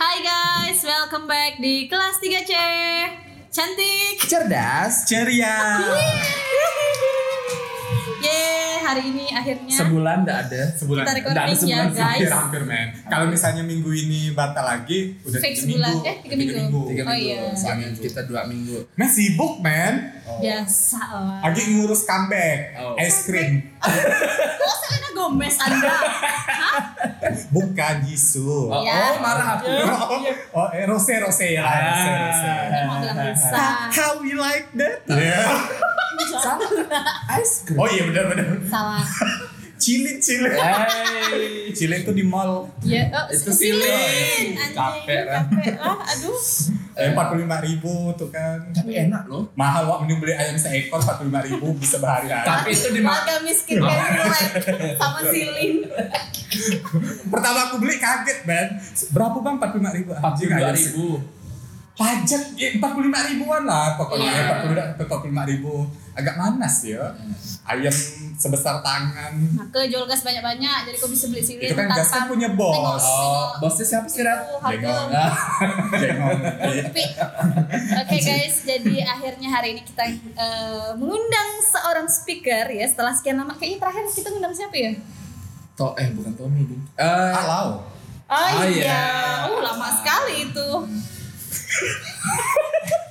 Hai guys, welcome back di kelas 3C. Cantik. cerdas Ceria. Yeay, hari ini akhirnya sebulan nggak ada Sebulan. kita Nggak ada recording ya sebulan sih, guys. Hampir-hampir men. Kalau misalnya minggu ini batal lagi, udah Fix tiga sebulan. minggu. Eh, tiga minggu. tiga Oh, minggu iya. soalnya kita dua minggu Men sibuk men. Biasa lah. Lagi ngurus comeback. Oh. Es krim. Oh, Selena Gomez Anda. Bukan Jisoo. oh, Ya. oh, marah aku Oh, eh, Rose Rose ya. Rose Rose. Mau bilang bisa. How we like that? Yeah. sama ice cream Oh iya benar-benar. Salah. Cilin cilin. Hey. Cilin tuh di mall. Ya, oh, Itu. Anjing, Capek, Ran. capek lah. Aduh. Eh, Empat puluh lima ribu tuh kan. tapi enak loh Mahal wak mending beli ayam seekor empat puluh lima ribu bisa berhari-hari. tapi itu di Warga miskin kayak relate sama silin. Pertama aku beli kaget Ben. Berapa bang? Empat puluh lima ribu. empat puluh dua ribu Pajak ya empat puluh lima ribuan lah pokoknya Iya. empat puluh empat puluh lima ribu. Agak manas ya. Ayam sebesar tangan. Maka jual gas banyak-banyak jadi kau bisa beli silin Itu kan gas kan punya bos. Tengok, oh bosnya siapa sih Rat? Nah. Tapi oke guys, jadi akhirnya hari ini kita eh, mengundang seorang speaker ya setelah sekian lama. Kayaknya terakhir kita ngundang siapa ya? to eh bukan Tommy ding eh Halo. Oh, Oh, iya. iya. Oh, lama sekali itu.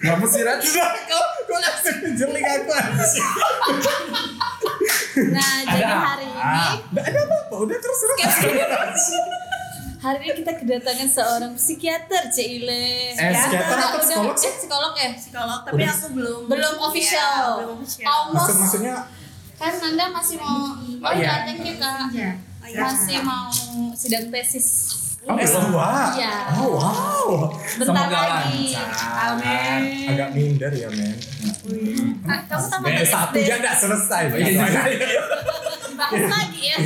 ngapa sih Rat? Sudah kau kau langsung menjeling aku. Nah, jadi Ada hari ini Nggak ada apa-apa, udah terus terus. hari ini kita kedatangan seorang psikiater Cile. Eh, psikiater atau psikolog sih? Eh, psikolog ya? psikolog tapi Udah. aku belum Belum official. Iya, belum official Almost. Maksud maksudnya Kan Nanda masih mau Oh, iya. datang kita. Iya. Oh, iya. Masih mau sidang tesis. Oh, S2. Iya. Oh wow. Bentar Semoga lagi. lancar. Amin. Agak minder ya men. Kamu tamat Eh, S1 SD. aja enggak selesai. Oh, iya, Bahas lagi ya.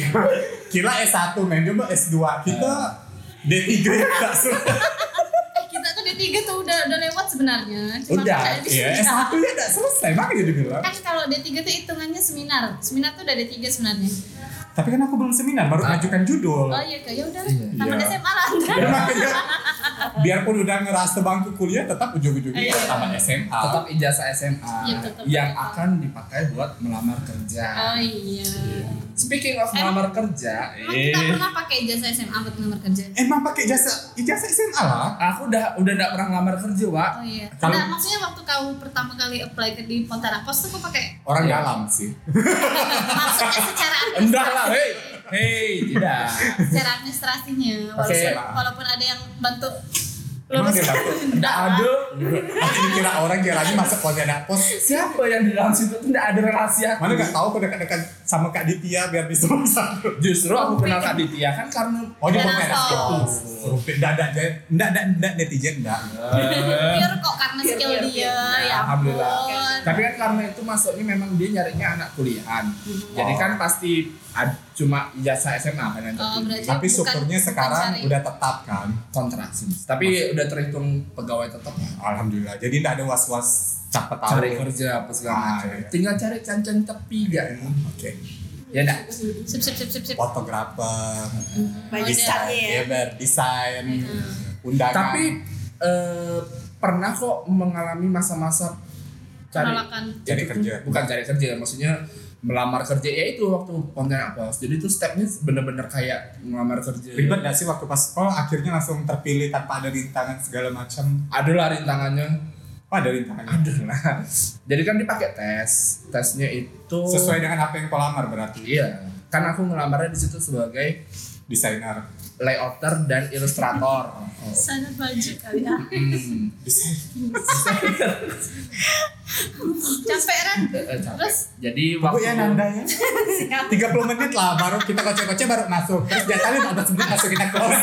Kira S1 men, coba S2. Kita D3 enggak selesai. Eh, kita tuh D3 tuh udah udah lewat sebenarnya. Cuma Udah, ya sini. S1 nya enggak selesai, makanya dibilang. Kan kalau D3 tuh hitungannya seminar. Seminar tuh udah D3 sebenarnya. Tapi kan aku belum seminar, baru Ah. ajukan judul. Oh iya, ya udah. Iya. Tamat Iya. SMA lah. Ya, makanya biarpun udah ngerasa bangku kuliah tetap ujung-ujungnya Iya. tamat SMA. tetap ijazah SMA Iya, tetap. yang akan dipakai buat melamar kerja Oh iya. speaking of melamar kerja Emang eh, kita pernah pakai ijazah SMA buat ngelamar kerja? Emang pakai ijazah ijazah SMA lah. aku udah udah nggak pernah ngelamar kerja Wak Oh iya. Kalau- Nah, maksudnya waktu kau pertama kali apply ke di Pontara Pos tuh kau pakai Orang Iya. dalam sih. maksudnya secara enggak lah. Hei hei tidak secara administrasinya walaupun, Oke. walaupun ada yang bantu Emang dia bantu? enggak ada Nanti dikira orang kiranya masuk Pontianak Pos. siapa yang di dalam situ tuh enggak ada relasi aku Mana gak tahu aku dekat-dekat sama Kak Ditya biar bisa satu. justru aku kenal Kak Ditya kan karena Oh dia Pontianak Sos. Pos. Rumpit dadah aja. Enggak, enggak, enggak netizen enggak. pure kok karena skill dia ya Alhamdulillah. Tapi kan karena itu masuknya memang dia nyarinya anak kuliahan. Jadi Oh. kan pasti ad- cuma ijazah SMA kan yang Oh, berarti Tapi bukan sekarang cari- udah tetap kan. kontrak sih. Tapi udah terhitung pegawai tetap lah. Alhamdulillah. Jadi enggak ada was-was capek tahu. Cari kerja apa segala Ah, macam. iya. Tinggal cari cancan tepi ya. Oke. Ya enggak? sip sip sip sip sip Fotografer, banyak Oh, desainnya ya ya ber, desain, undangan. Tapi eh, pernah kok mengalami masa-masa cari penolakan Cari kerja. bukan cari kerja maksudnya melamar kerja. Ya itu waktu Pontianak Pos jadi itu stepnya bener-bener kayak melamar kerja. Ribet gak sih waktu pas oh akhirnya langsung terpilih tanpa ada rintangan segala macam. Ada lah rintangannya. Oh ada rintangannya? Ada lah. Jadi kan dipakai tes. Tesnya itu sesuai dengan apa yang kau lamar berarti? Iya. Kan aku ngelamarnya di situ sebagai desainer layouter dan ilustrator sana baju kali ya. Hmm. capek kan Eh. Terus? jadi Bu waktu ya Nanda ya. 30 menit lah baru kita kocek-kocek baru masuk. Terus jatahnya 15 menit masuk kita close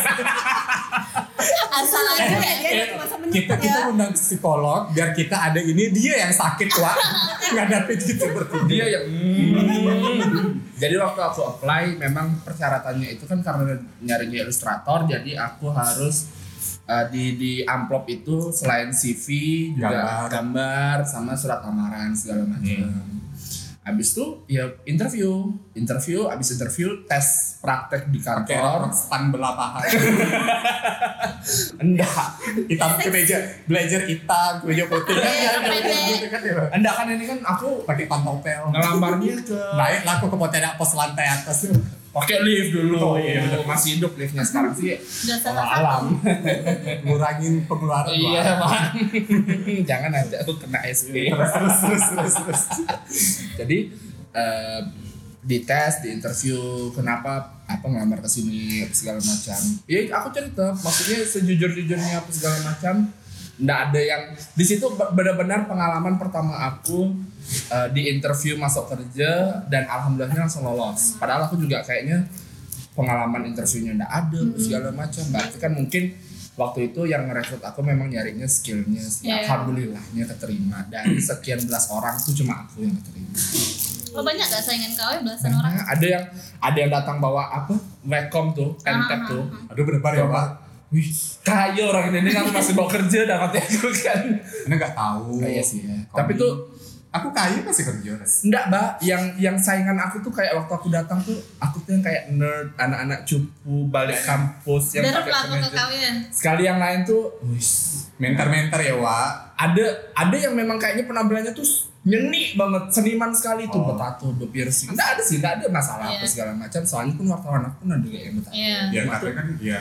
asal aja ya dia cuma semenit kita ya. kita undang psikolog biar kita ada ini dia yang sakit wah ngadapin gitu seperti dia. Yang hmm. jadi waktu aku apply memang persyaratannya itu kan karena nyarinya ilustrator jadi aku harus uh, di di amplop itu selain CV juga Gambar. gambar, sama surat lamaran segala macam Habis itu ya interview, interview, habis interview tes praktek di Pakai kantor. span belah paha. Enggak, hitam ke meja, belajar hitam, ke meja putih kan Iya, ya, gitu kan ya. enggak kan ini kan aku Pakai pantopel. ngelamarnya ke Naik lah aku ke potenda pos lantai atas. Pakai lift dulu. Oh, iya. Masih hidup liftnya sekarang sih. Kalau salah alam. Ngurangin pengeluaran. Iya. Pak. Jangan nanti aku kena SP. Terus terus terus terus terus. Jadi eh, di tes, di interview, kenapa apa ngelamar ke sini segala macam. Ya aku cerita, maksudnya sejujur-jujurnya apa segala macam. Nggak ada yang di situ be- benar-benar pengalaman pertama aku eh, di interview masuk kerja dan alhamdulillahnya langsung lolos. Padahal aku juga kayaknya pengalaman interviewnya nggak ada apa segala macam. Berarti kan mungkin waktu itu yang ngerekrut aku memang nyarinya skillnya sih. Iya. Alhamdulillahnya keterima dari sekian belas orang tuh cuma aku yang keterima. Oh banyak gak saingan kau ya belasan orang? Nah, ada yang ada yang datang bawa apa? Welcome tuh, pentep Ah, tuh. Aduh bener ya pak. Wih, kaya orang ini kan masih mau kerja dapat aku kan. Anda nggak tahu. Kaya sih ya. Komi. Tapi tuh aku kaya masih kerja. Enggak, Mbak. Yang yang saingan aku tuh kayak waktu aku datang tuh aku tuh yang kayak nerd, anak-anak cupu balik kampus yang Darah pakai kemeja. ya. Sekali yang lain tuh, wih, Mentor-mentor ya Wak. ada ada yang memang kayaknya penampilannya tuh nyeni banget seniman sekali tuh Oh. bertato berpiercing nggak ada sih nggak ada masalah apa Iya. segala macam soalnya pun wartawan aku pun ada kayak yang bertato Iya. Ya kan ya.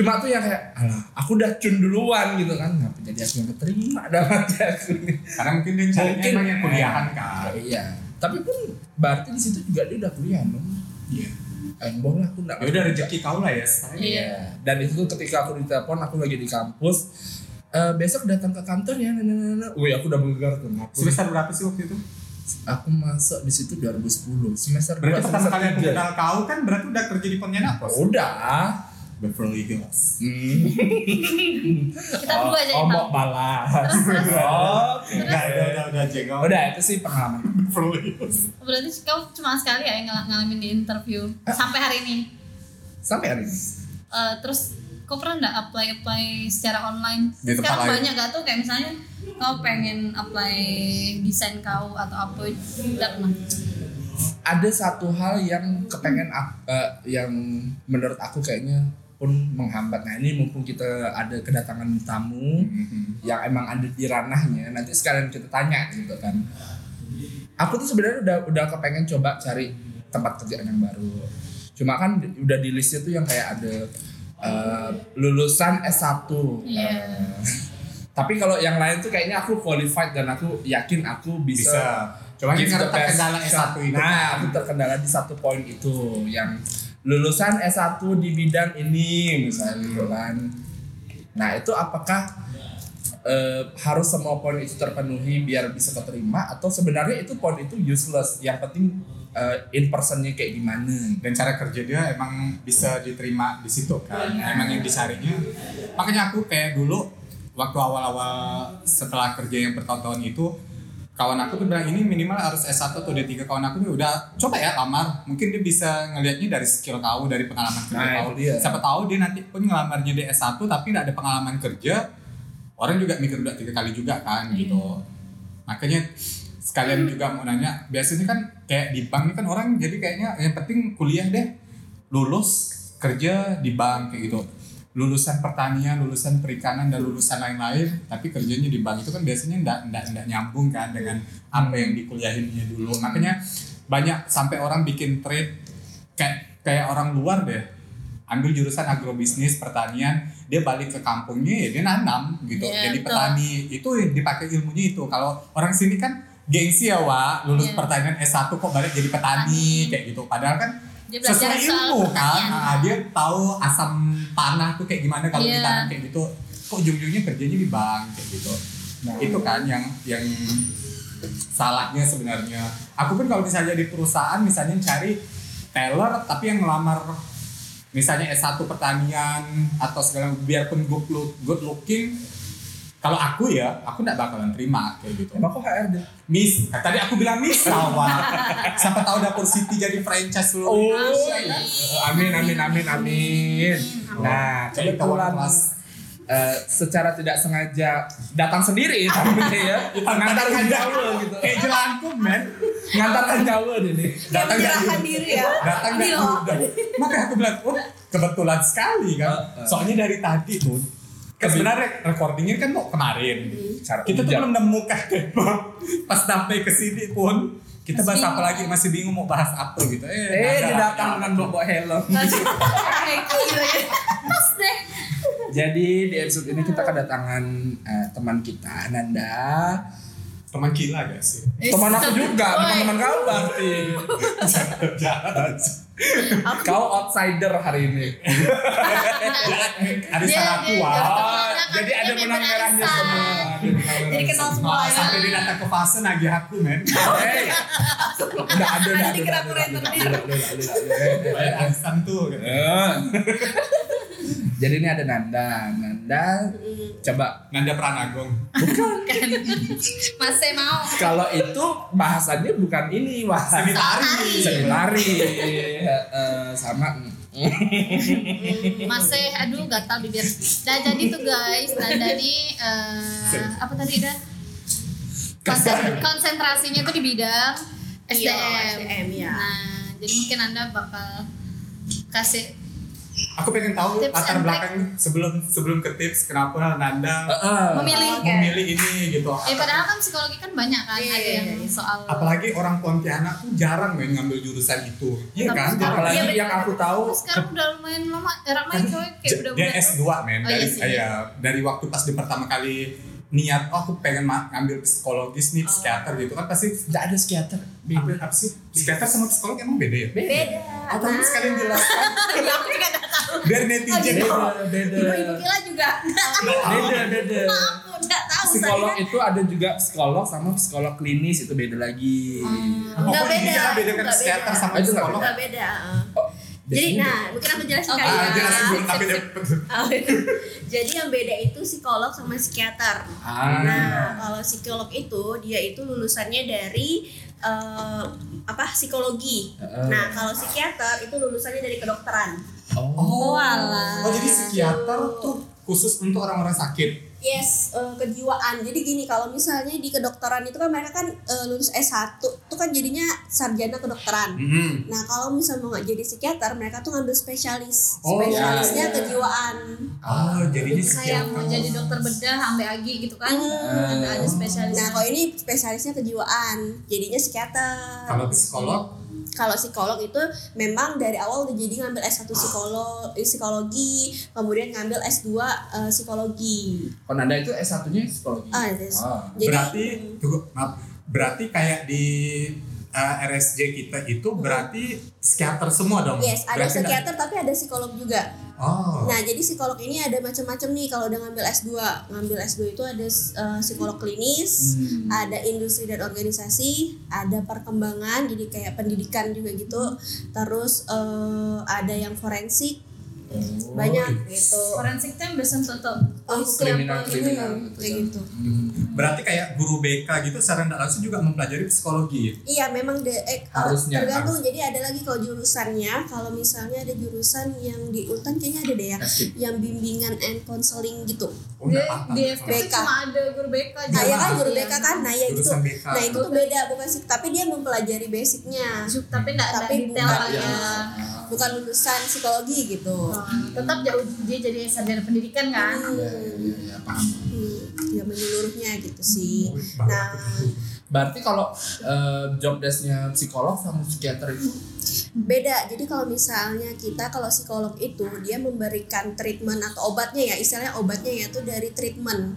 Cuma tuh yang kayak alah aku udah cun duluan gitu kan ngapa jadi aku yang keterima dapat aku nih Karena mungkin dia carinya Mungkin. emang yang kuliahan kan. iya tapi pun berarti di situ juga dia udah kuliah dong Iya. eh boh lah aku nggak Ya udah rezeki kau lah ya. Iya. Dan itu tuh ketika aku ditelepon, aku lagi di kampus. eh, besok datang ke kantor ya, nah, nah, nah, nah. Wih, aku udah menggegar tuh. Aku, Semester berapa sih waktu itu? aku masuk di situ 2010 semester Berarti dua, pertama kali aku kenal kau kan berarti udah kerja di Pontianak Udah. Beverly Hills. Hmm. Kita berdua oh, mau tahu. balas. Terus, terus. Oke. Udah, udah, udah, udah, jengol. Udah, itu sih pengalaman. Beverly Hills. Berarti kau cuma sekali ya yang ngal- ngalamin di interview sampai hari ini. Sampai hari ini. Eh, terus kau pernah nggak apply apply secara online? Di tempat Sekarang lain. banyak gak tuh kayak misalnya kau pengen apply desain kau atau apa tidak pernah. Ada satu hal yang kepengen eh, yang menurut aku kayaknya pun menghambat. Nah ini mumpung kita ada kedatangan tamu yang emang ada di ranahnya, nanti sekalian kita tanya gitu kan. Aku tuh sebenarnya udah udah kepengen coba cari tempat kerjaan yang baru. Cuma kan udah di listnya tuh yang kayak ada eh, lulusan S1. Iya. Eh, tapi kalau yang lain tuh kayaknya aku qualified dan aku yakin aku bisa. Bisa. Cuma best terkendala shot. S1 itu. Nah, aku terkendala di satu poin itu yang lulusan S1 di bidang ini misalnya gitu kan. Nah, itu apakah eh, harus semua poin itu terpenuhi biar bisa keterima atau sebenarnya itu poin itu useless. Yang penting eh, in personnya kayak gimana. dan cara kerja dia emang bisa diterima di situ kan emang yang dicarinya makanya aku kayak dulu waktu awal-awal setelah kerja yang bertahun-tahun itu kawan aku tuh bilang ini minimal harus S1 atau D3 kawan aku nih udah coba ya lamar. Mungkin dia bisa ngelihatnya dari skill kau dari pengalaman kerja Nah, kau. dia. siapa tahu dia nanti pun ngelamarnya di S1 tapi nggak ada pengalaman kerja orang juga mikir udah tiga kali juga kan gitu. Makanya sekalian juga mau nanya biasanya kan kayak di bank ini kan orang jadi kayaknya yang penting kuliah deh lulus kerja di bank kayak gitu lulusan pertanian lulusan perikanan dan lulusan lain-lain tapi kerjanya di bank itu kan biasanya ndak ndak ndak nyambung kan dengan apa yang dikuliahinnya dulu. Makanya banyak sampai orang bikin trade kayak kayak orang luar deh. Ambil jurusan agrobisnis pertanian dia balik ke kampungnya ya dia nanam gitu. Iya, jadi betul. petani itu dipakai ilmunya itu. Kalau orang sini kan gengsi ya Wak. Lulus Iya. pertanian S1 kok balik jadi petani. kayak gitu. Padahal kan Dia sesuai ilmu kan. Nah, dia tahu asam tanah tuh kayak gimana kalau Iya. ditanam kayak gitu kok ujung-ujungnya kerjanya di bank kayak gitu Nah, itu kan yang yang salahnya sebenarnya aku pun kalau misalnya di perusahaan misalnya cari teller tapi yang ngelamar misalnya S1 pertanian atau segala biarpun good, look, good looking kalau aku ya aku nggak bakalan terima kayak gitu Emang kok HRD? Miss, nah, tadi aku bilang Miss Sawa. Siapa tahu dapur City jadi franchise seluruh Oh, Indonesia ya. amin amin amin amin. Nah, Jadi kebetulan kelas. eh, secara tidak sengaja datang sendiri tamunya ya ngantarkan Jawa gitu Kayak jelangkung men. ngantarkan Jawa ini Datang dari diri ya datang dari udah. Makanya aku bilang, oh kebetulan sekali kan. Soalnya dari tadi tuh. Kan sebenarnya recordingnya kan mau kemarin. Cara Kita tuh belum nemukan tema. Pas sampai ke sini pun kita bahas apa lagi masih bingung mau bahas apa gitu. Eh, eh dia datang dengan bawa helm Kayak. Pas deh. jadi di episode ini kita kedatangan eh, teman kita Nanda teman gila gak sih? teman aku juga bukan teman kau berarti Jahat. kau outsider hari ini ada dia- tua. Oh, jadi ada benang merahnya semua Jadi kenal semua. ya. Sampai dia datang ke fase nagih aku men. Hey, udah ada, udah Ada udah ada, rentenir. udah ada, udah ada, udah ada. Eh, eh, Bayar eh. arisan tuh. Jadi ini ada Nanda, Nanda coba Nanda Pranagong. Kan. Masih mau. kalau itu bahasannya bukan ini wah Seni tari. seni tari Eh, eh, sama Masih aduh gatal bibir. Nah jadi tuh guys, Nanda nih eh, apa tadi dah? Konsen- konsentrasinya tuh di bidang Iya, SDM. SDM, ya. Nah, jadi mungkin Anda bakal kasih Aku pengen tahu Tips latar belakang sebelum sebelum ke tips kenapa Nanda Eh, eh. memilih memilih ini gitu. Eh padahal kan psikologi kan banyak kan Iya, ada iya, yang iya. soal Apalagi orang Pontianak tuh jarang main ngambil jurusan itu. Iya Tapi kan? sekarang apalagi Iya, yang aku tahu sekarang udah lumayan lama eh, ramai coy kayak udah dia udah S2 men Oh, dari iya sih. ya, dari waktu pas di pertama kali niat oh aku pengen ngambil psikologis nih psikiater gitu kan pasti nggak ada psikiater apa, apa sih psikiater sama psikolog emang beda ya beda atau Nah. sekalian jelaskan aku juga biar netizen beda beda. Ibu Kila juga. Tahu beda. Beda aku gak tahu psikolog saya itu ada juga psikolog sama psikolog klinis itu beda lagi. Apa Nggak beda, nggak psikiater beda. sama Itu nggak psikolog. Gak beda oh, Jadi nah, mungkin aku jelasin Oke. kali ah ya. jelasin dulu tapi Oh, Jadi yang beda itu psikolog sama psikiater. Ah. Nah, kalau psikolog itu dia itu lulusannya dari eh, apa psikologi. Heeh. Nah, kalau psikiater itu lulusannya dari kedokteran. oh Walah. oh jadi psikiater tuh khusus untuk orang-orang sakit Yes, eh, kejiwaan. Jadi gini, kalau misalnya di kedokteran itu kan mereka kan eh, lulus S1, itu kan jadinya sarjana kedokteran. Mhm. Nah, kalau misalnya mau nggak jadi psikiater, mereka tuh ngambil spesialis. Oh, Spesialisnya ya, ya. kejiwaan. oh jadinya kayak mau jadi dokter bedah sampai agi gitu kan Hmm. ada ada spesialis Nah, kalau ini spesialisnya kejiwaan, jadinya psikiater. kalau psikolog Kalau psikolog itu memang dari awal udah jadi ngambil S1 psikolog, eh, psikologi, kemudian ngambil S2 eh, psikologi. kalau Nanda itu S 1 nya psikologi Ah, yes. Ah. Jadi berarti tunggu maaf berarti kayak di uh, RSJ kita itu berarti psikiater semua dong yes, ada Berarti psikiater tapi ada psikolog juga. oh Nah, jadi psikolog ini ada macam-macam nih kalau udah ngambil S2. Ngambil S2 itu ada eh, psikolog klinis, Hmm. ada industri dan organisasi, ada perkembangan jadi kayak pendidikan juga gitu. Terus eh, ada yang forensik, Oh, banyak gitu. forensik itu yang biasanya contoh Oh, kriminal kriminal Hmm, gitu kayak ya. gitu. Hmm. Berarti kayak guru BK gitu secara tidak langsung juga mempelajari psikologi Iya memang de eh, Harusnya, tergantung jadi ada lagi kalau jurusannya kalau misalnya ada jurusan yang di Untan kayaknya ada deh ya yang bimbingan and counseling gitu. oh di, di FK cuma ada guru BK Nah ya kan guru Iya. BK kan, nah ya gitu. BK. Nah itu tuh beda bukan sih, tapi dia mempelajari basicnya, tapi enggak ada Tapi detail bukan, lulusan psikologi gitu. Oh, tetap jauh dia jadi sarjana pendidikan kan Hmm, Ya, ya, ya, paham. Hmm, ya menyeluruhnya gitu sih. Oh, baru Nah. Berarti kalau eh, job desk-nya psikolog sama psikiater itu beda. Jadi kalau misalnya kita kalau psikolog itu dia memberikan treatment atau obatnya ya, istilahnya obatnya ya itu dari treatment.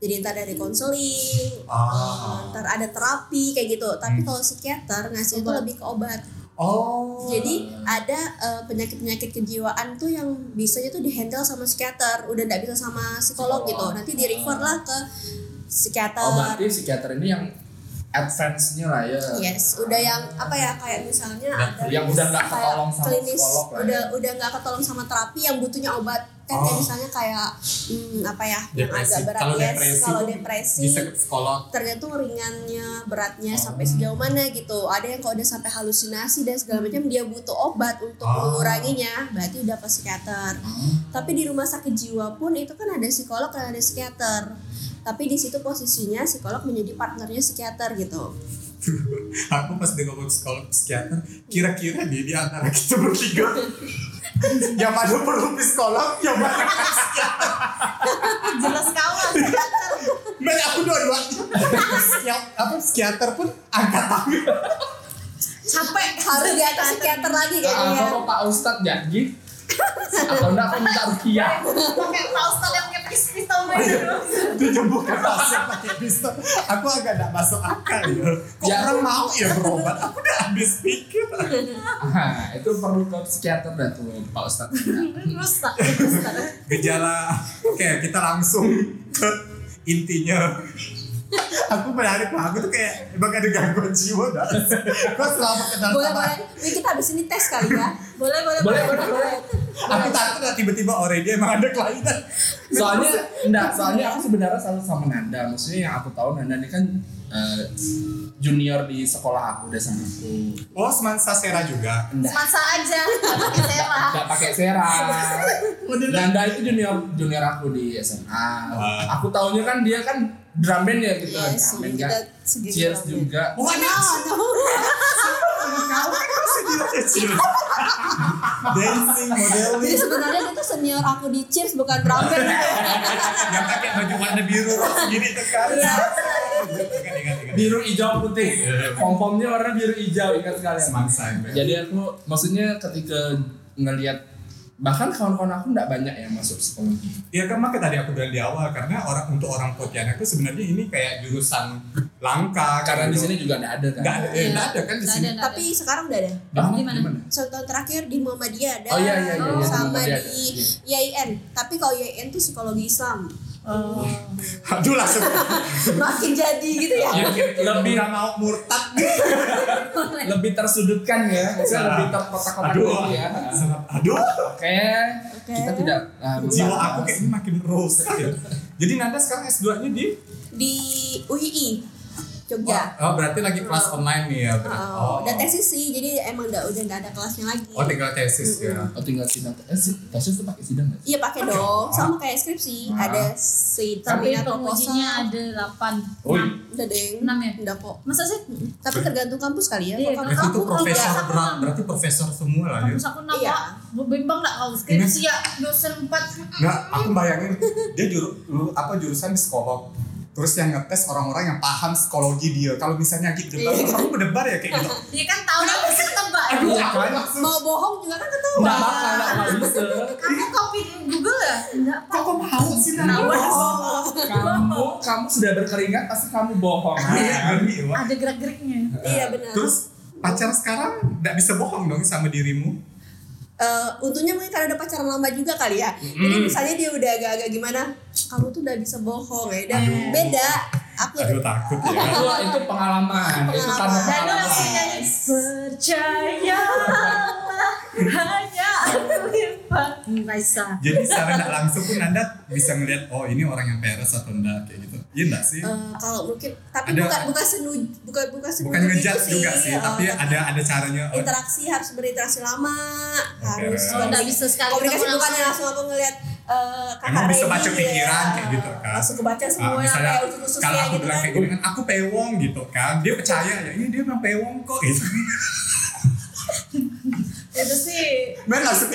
Jadi entar dari konseling, Ah. entar ada terapi kayak gitu. Tapi Hmm. kalau psikiater ngasih itu Obat. lebih ke obat. Oh Jadi ada eh, penyakit-penyakit kejiwaan tuh yang bisanya tuh dihandle sama psikiater, udah nggak bisa sama psikolog Psikolog. gitu. Nanti di refer lah ke psikiater. oh berarti psikiater ini yang advance-nya lah ya. Yes, udah yang apa ya kayak misalnya ada Yang udah nggak ketolong sama klinis, psikolog lah udah ya. udah nggak ketolong sama terapi yang butuhnya obat kan kayak Oh. misalnya kayak hmm, apa ya yang Depresi. agak berat Kalau yes, depresi kalau depresi psikolog. tergantung ringannya beratnya Oh. sampai sejauh mana gitu ada yang kalau udah sampai halusinasi dan segala macam dia butuh obat untuk Oh. menguranginya berarti udah ke psikiater tapi di rumah sakit jiwa pun itu kan ada psikolog dan ada psikiater tapi di situ posisinya psikolog menjadi partnernya psikiater gitu Aku pas dia ngomong psikolog psikiater, kira-kira nih di antara kita bertiga yang mana perlu psikolog, yang mana psikiater. Jelas kawan. Dan aku dua-duanya. Psikiater, apa psikiater pun angkat tangan. capek harus di atas psikiater lagi kayaknya Bapak Pak Ustadz jadi atau enggak aku minta rukiah Pakai Pak Ustadz yang pakai pis tau Dia nyembuhkan pasien pakai pistol. Aku agak gak masuk akal ya. Kok Ya. orang mau ya berobat? Aku udah habis pikir. ah, itu perlu ke psikiater dah tuh Pak Ustadz Ustadz. Ustadz. Gejala. Oke, kita langsung ke intinya. Aku menarik lah, aku tuh kayak emang ada gangguan jiwa dah. Kok selama kenal boleh sama boleh ini kita habis ini tes kali ya Boleh boleh boleh boleh boleh aku takut lah tiba-tiba already emang ada kelainan. soalnya enggak soalnya aku sebenarnya selalu sama Nanda maksudnya yang aku tahu Nanda ini kan eh, junior di sekolah aku udah sama aku Oh, semansa Sera juga. enggak Masa aja. Pakai serah. enggak pakai sera Nanda itu junior junior aku di SMA Wah. aku taunya kan dia kan drum band ya Iya drum sih, band kita cheers drum band. juga Oh, ada. no no Kamu kan masih di kecil. Dancing, jadi sebenarnya dia tuh senior aku di cheers bukan drum band Yang pakai baju warna biru rok segini tuh kan. Iya. Biru hijau putih pom pomnya warna biru hijau ingat sekali ya. jadi aku maksudnya ketika ngelihat bahkan kawan-kawan aku nggak banyak yang masuk psikologi Ya kan makanya tadi aku bilang di awal karena orang untuk orang Pontianak itu sebenarnya ini kayak jurusan langka karena di gitu. sini juga nggak ada kan nggak ada, eh, Iya. nggak ada kan di sini. ada. tapi sekarang udah ada Ah, Di mana? satu tahun terakhir di Muhammadiyah ada Oh, iya, iya, iya, iya, sama ada. di Iya. IAIN tapi kalau IAIN tuh psikologi Islam Oh. Aduh langsung. makin jadi gitu ya ya, Lebih- nggak mau murtad. lebih tersudutkan ya. Maksudnya Nah. lebih terkotak-kotak Aduh, gitu ya. Sangat- aduh. oke. Kita tidak ah, Jiwa aku kayaknya makin rusak ya. Jadi Nanda sekarang S2-nya di? Di UII Jogja Oh, berarti lagi kelas online nih ya. berarti. Oh, udah tesis sih, jadi emang udah udah nggak ada kelasnya lagi. Oh, tinggal tesis ya. oh tinggal sidang eh si- tesis tuh pakai sidang nggak? Iya pakai dong, sama kayak skripsi. Ah. Ada si Tapi pengujinya ada 8. Oh, Udah deh, Enam ya? Udah kok. Masa sih? Tapi tergantung kampus kali ya. Iya, Kalau Berarti itu kampus profesor berat, berarti profesor semua lah ya. Kampus aku 6 Iya. Pak. Bimbang enggak kalau skripsi ya dosen 4. Nggak, aku bayangin dia juru, apa jurusan psikolog. Terus yang ngetes orang-orang yang paham psikologi dia. Kalau misalnya gitu, debar, Iya. kamu berdebar ya kayak gitu. Dia kan tahu dia bisa ketebak. Aduh, Iya, kan? langsung. Mau bohong juga kan ketahuan. nggak bakal nggak bisa Kamu copy Google ya? Enggak, Pak. Kok mau sih? Oh, kamu kamu sudah berkeringat pasti kamu bohong Iya, Wak. Ada gerak-geriknya. iya benar. Terus pacar sekarang nggak bisa bohong dong sama dirimu. Eh, untungnya mungkin karena udah pacaran lama juga kali ya. Jadi misalnya dia udah agak-agak gimana, kamu tuh udah bisa bohong ya. Dan Aduh. beda. Aku Aduh takut ya. itu itu pengalaman itu karena Dan lu langsung pengalaman nyanyi Percaya Raisa. Jadi secara nggak langsung pun Anda bisa ngeliat oh ini orang yang peres atau enggak kayak gitu. Iya enggak sih? Eh, kalau mungkin tapi Ada- bukan bukan senu bukan bukan senuju Bukan ngejudge gitu juga sih, Eh, tapi ada ada caranya. Oh, interaksi harus berinteraksi lama harus Oh, nggak bisa sekali komunikasi bukan langsung. langsung aku ngeliat eh, kakak Emang bisa baca ya. pikiran kayak gitu kan. langsung kebaca Ah, semua yang misalnya kayak usus-ususnya kalau aku gitu bilang kan kayak gini kan aku pewong gitu kan dia percaya ya ini dia memang pewong kok gitu Itu sih. Men langsung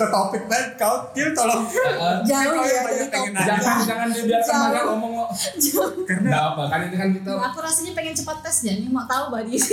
ke topik men kau dia tolong. Eh, jauh ya jangan jangan dibiarkan banyak ngomong kok. Karena nggak apa kan ini kan kita aku rasanya pengen cepat tes jadi mau tahu badi.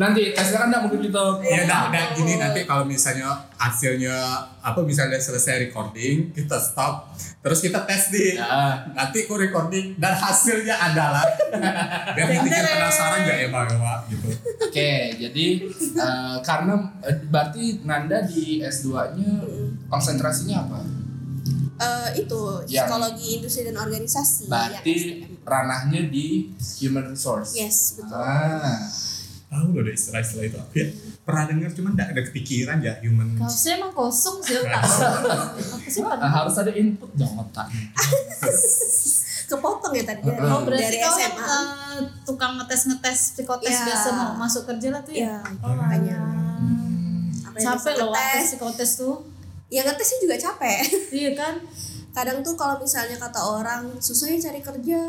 Nanti tesnya kan nggak mungkin kita ya udah udah. Gini nanti kalau misalnya hasilnya apa misalnya selesai recording kita stop terus kita tes nih ya. nanti aku recording dan hasilnya adalah biar kita penasaran gak ya bang Wak? gitu. Oke, jadi eh, karena eh, berarti Nanda di S2-nya konsentrasinya apa? Eh, itu Yang- psikologi industri dan organisasi Berarti ya, ranahnya di human resource. yes betul. Ah, tahu loh deh istilah-istilah itu apa ya pernah dengar cuman nggak ada kepikiran ya human Kau sih emang kosong sih otak. Aku sih Ah, pernah. harus ada input dong otaknya. Kepotong ya tadi Heeh. Oh berarti dari kau yang SMA. eh, tukang ngetes ngetes psikotes Iya. biasa mau masuk kerja lah tuh ya. Iya, makanya. Yang Capek loh waktu ngetes. psikotes tuh. Ya ngetesnya juga capek. Iya kan? Kadang tuh kalau misalnya kata orang susah ya cari kerja,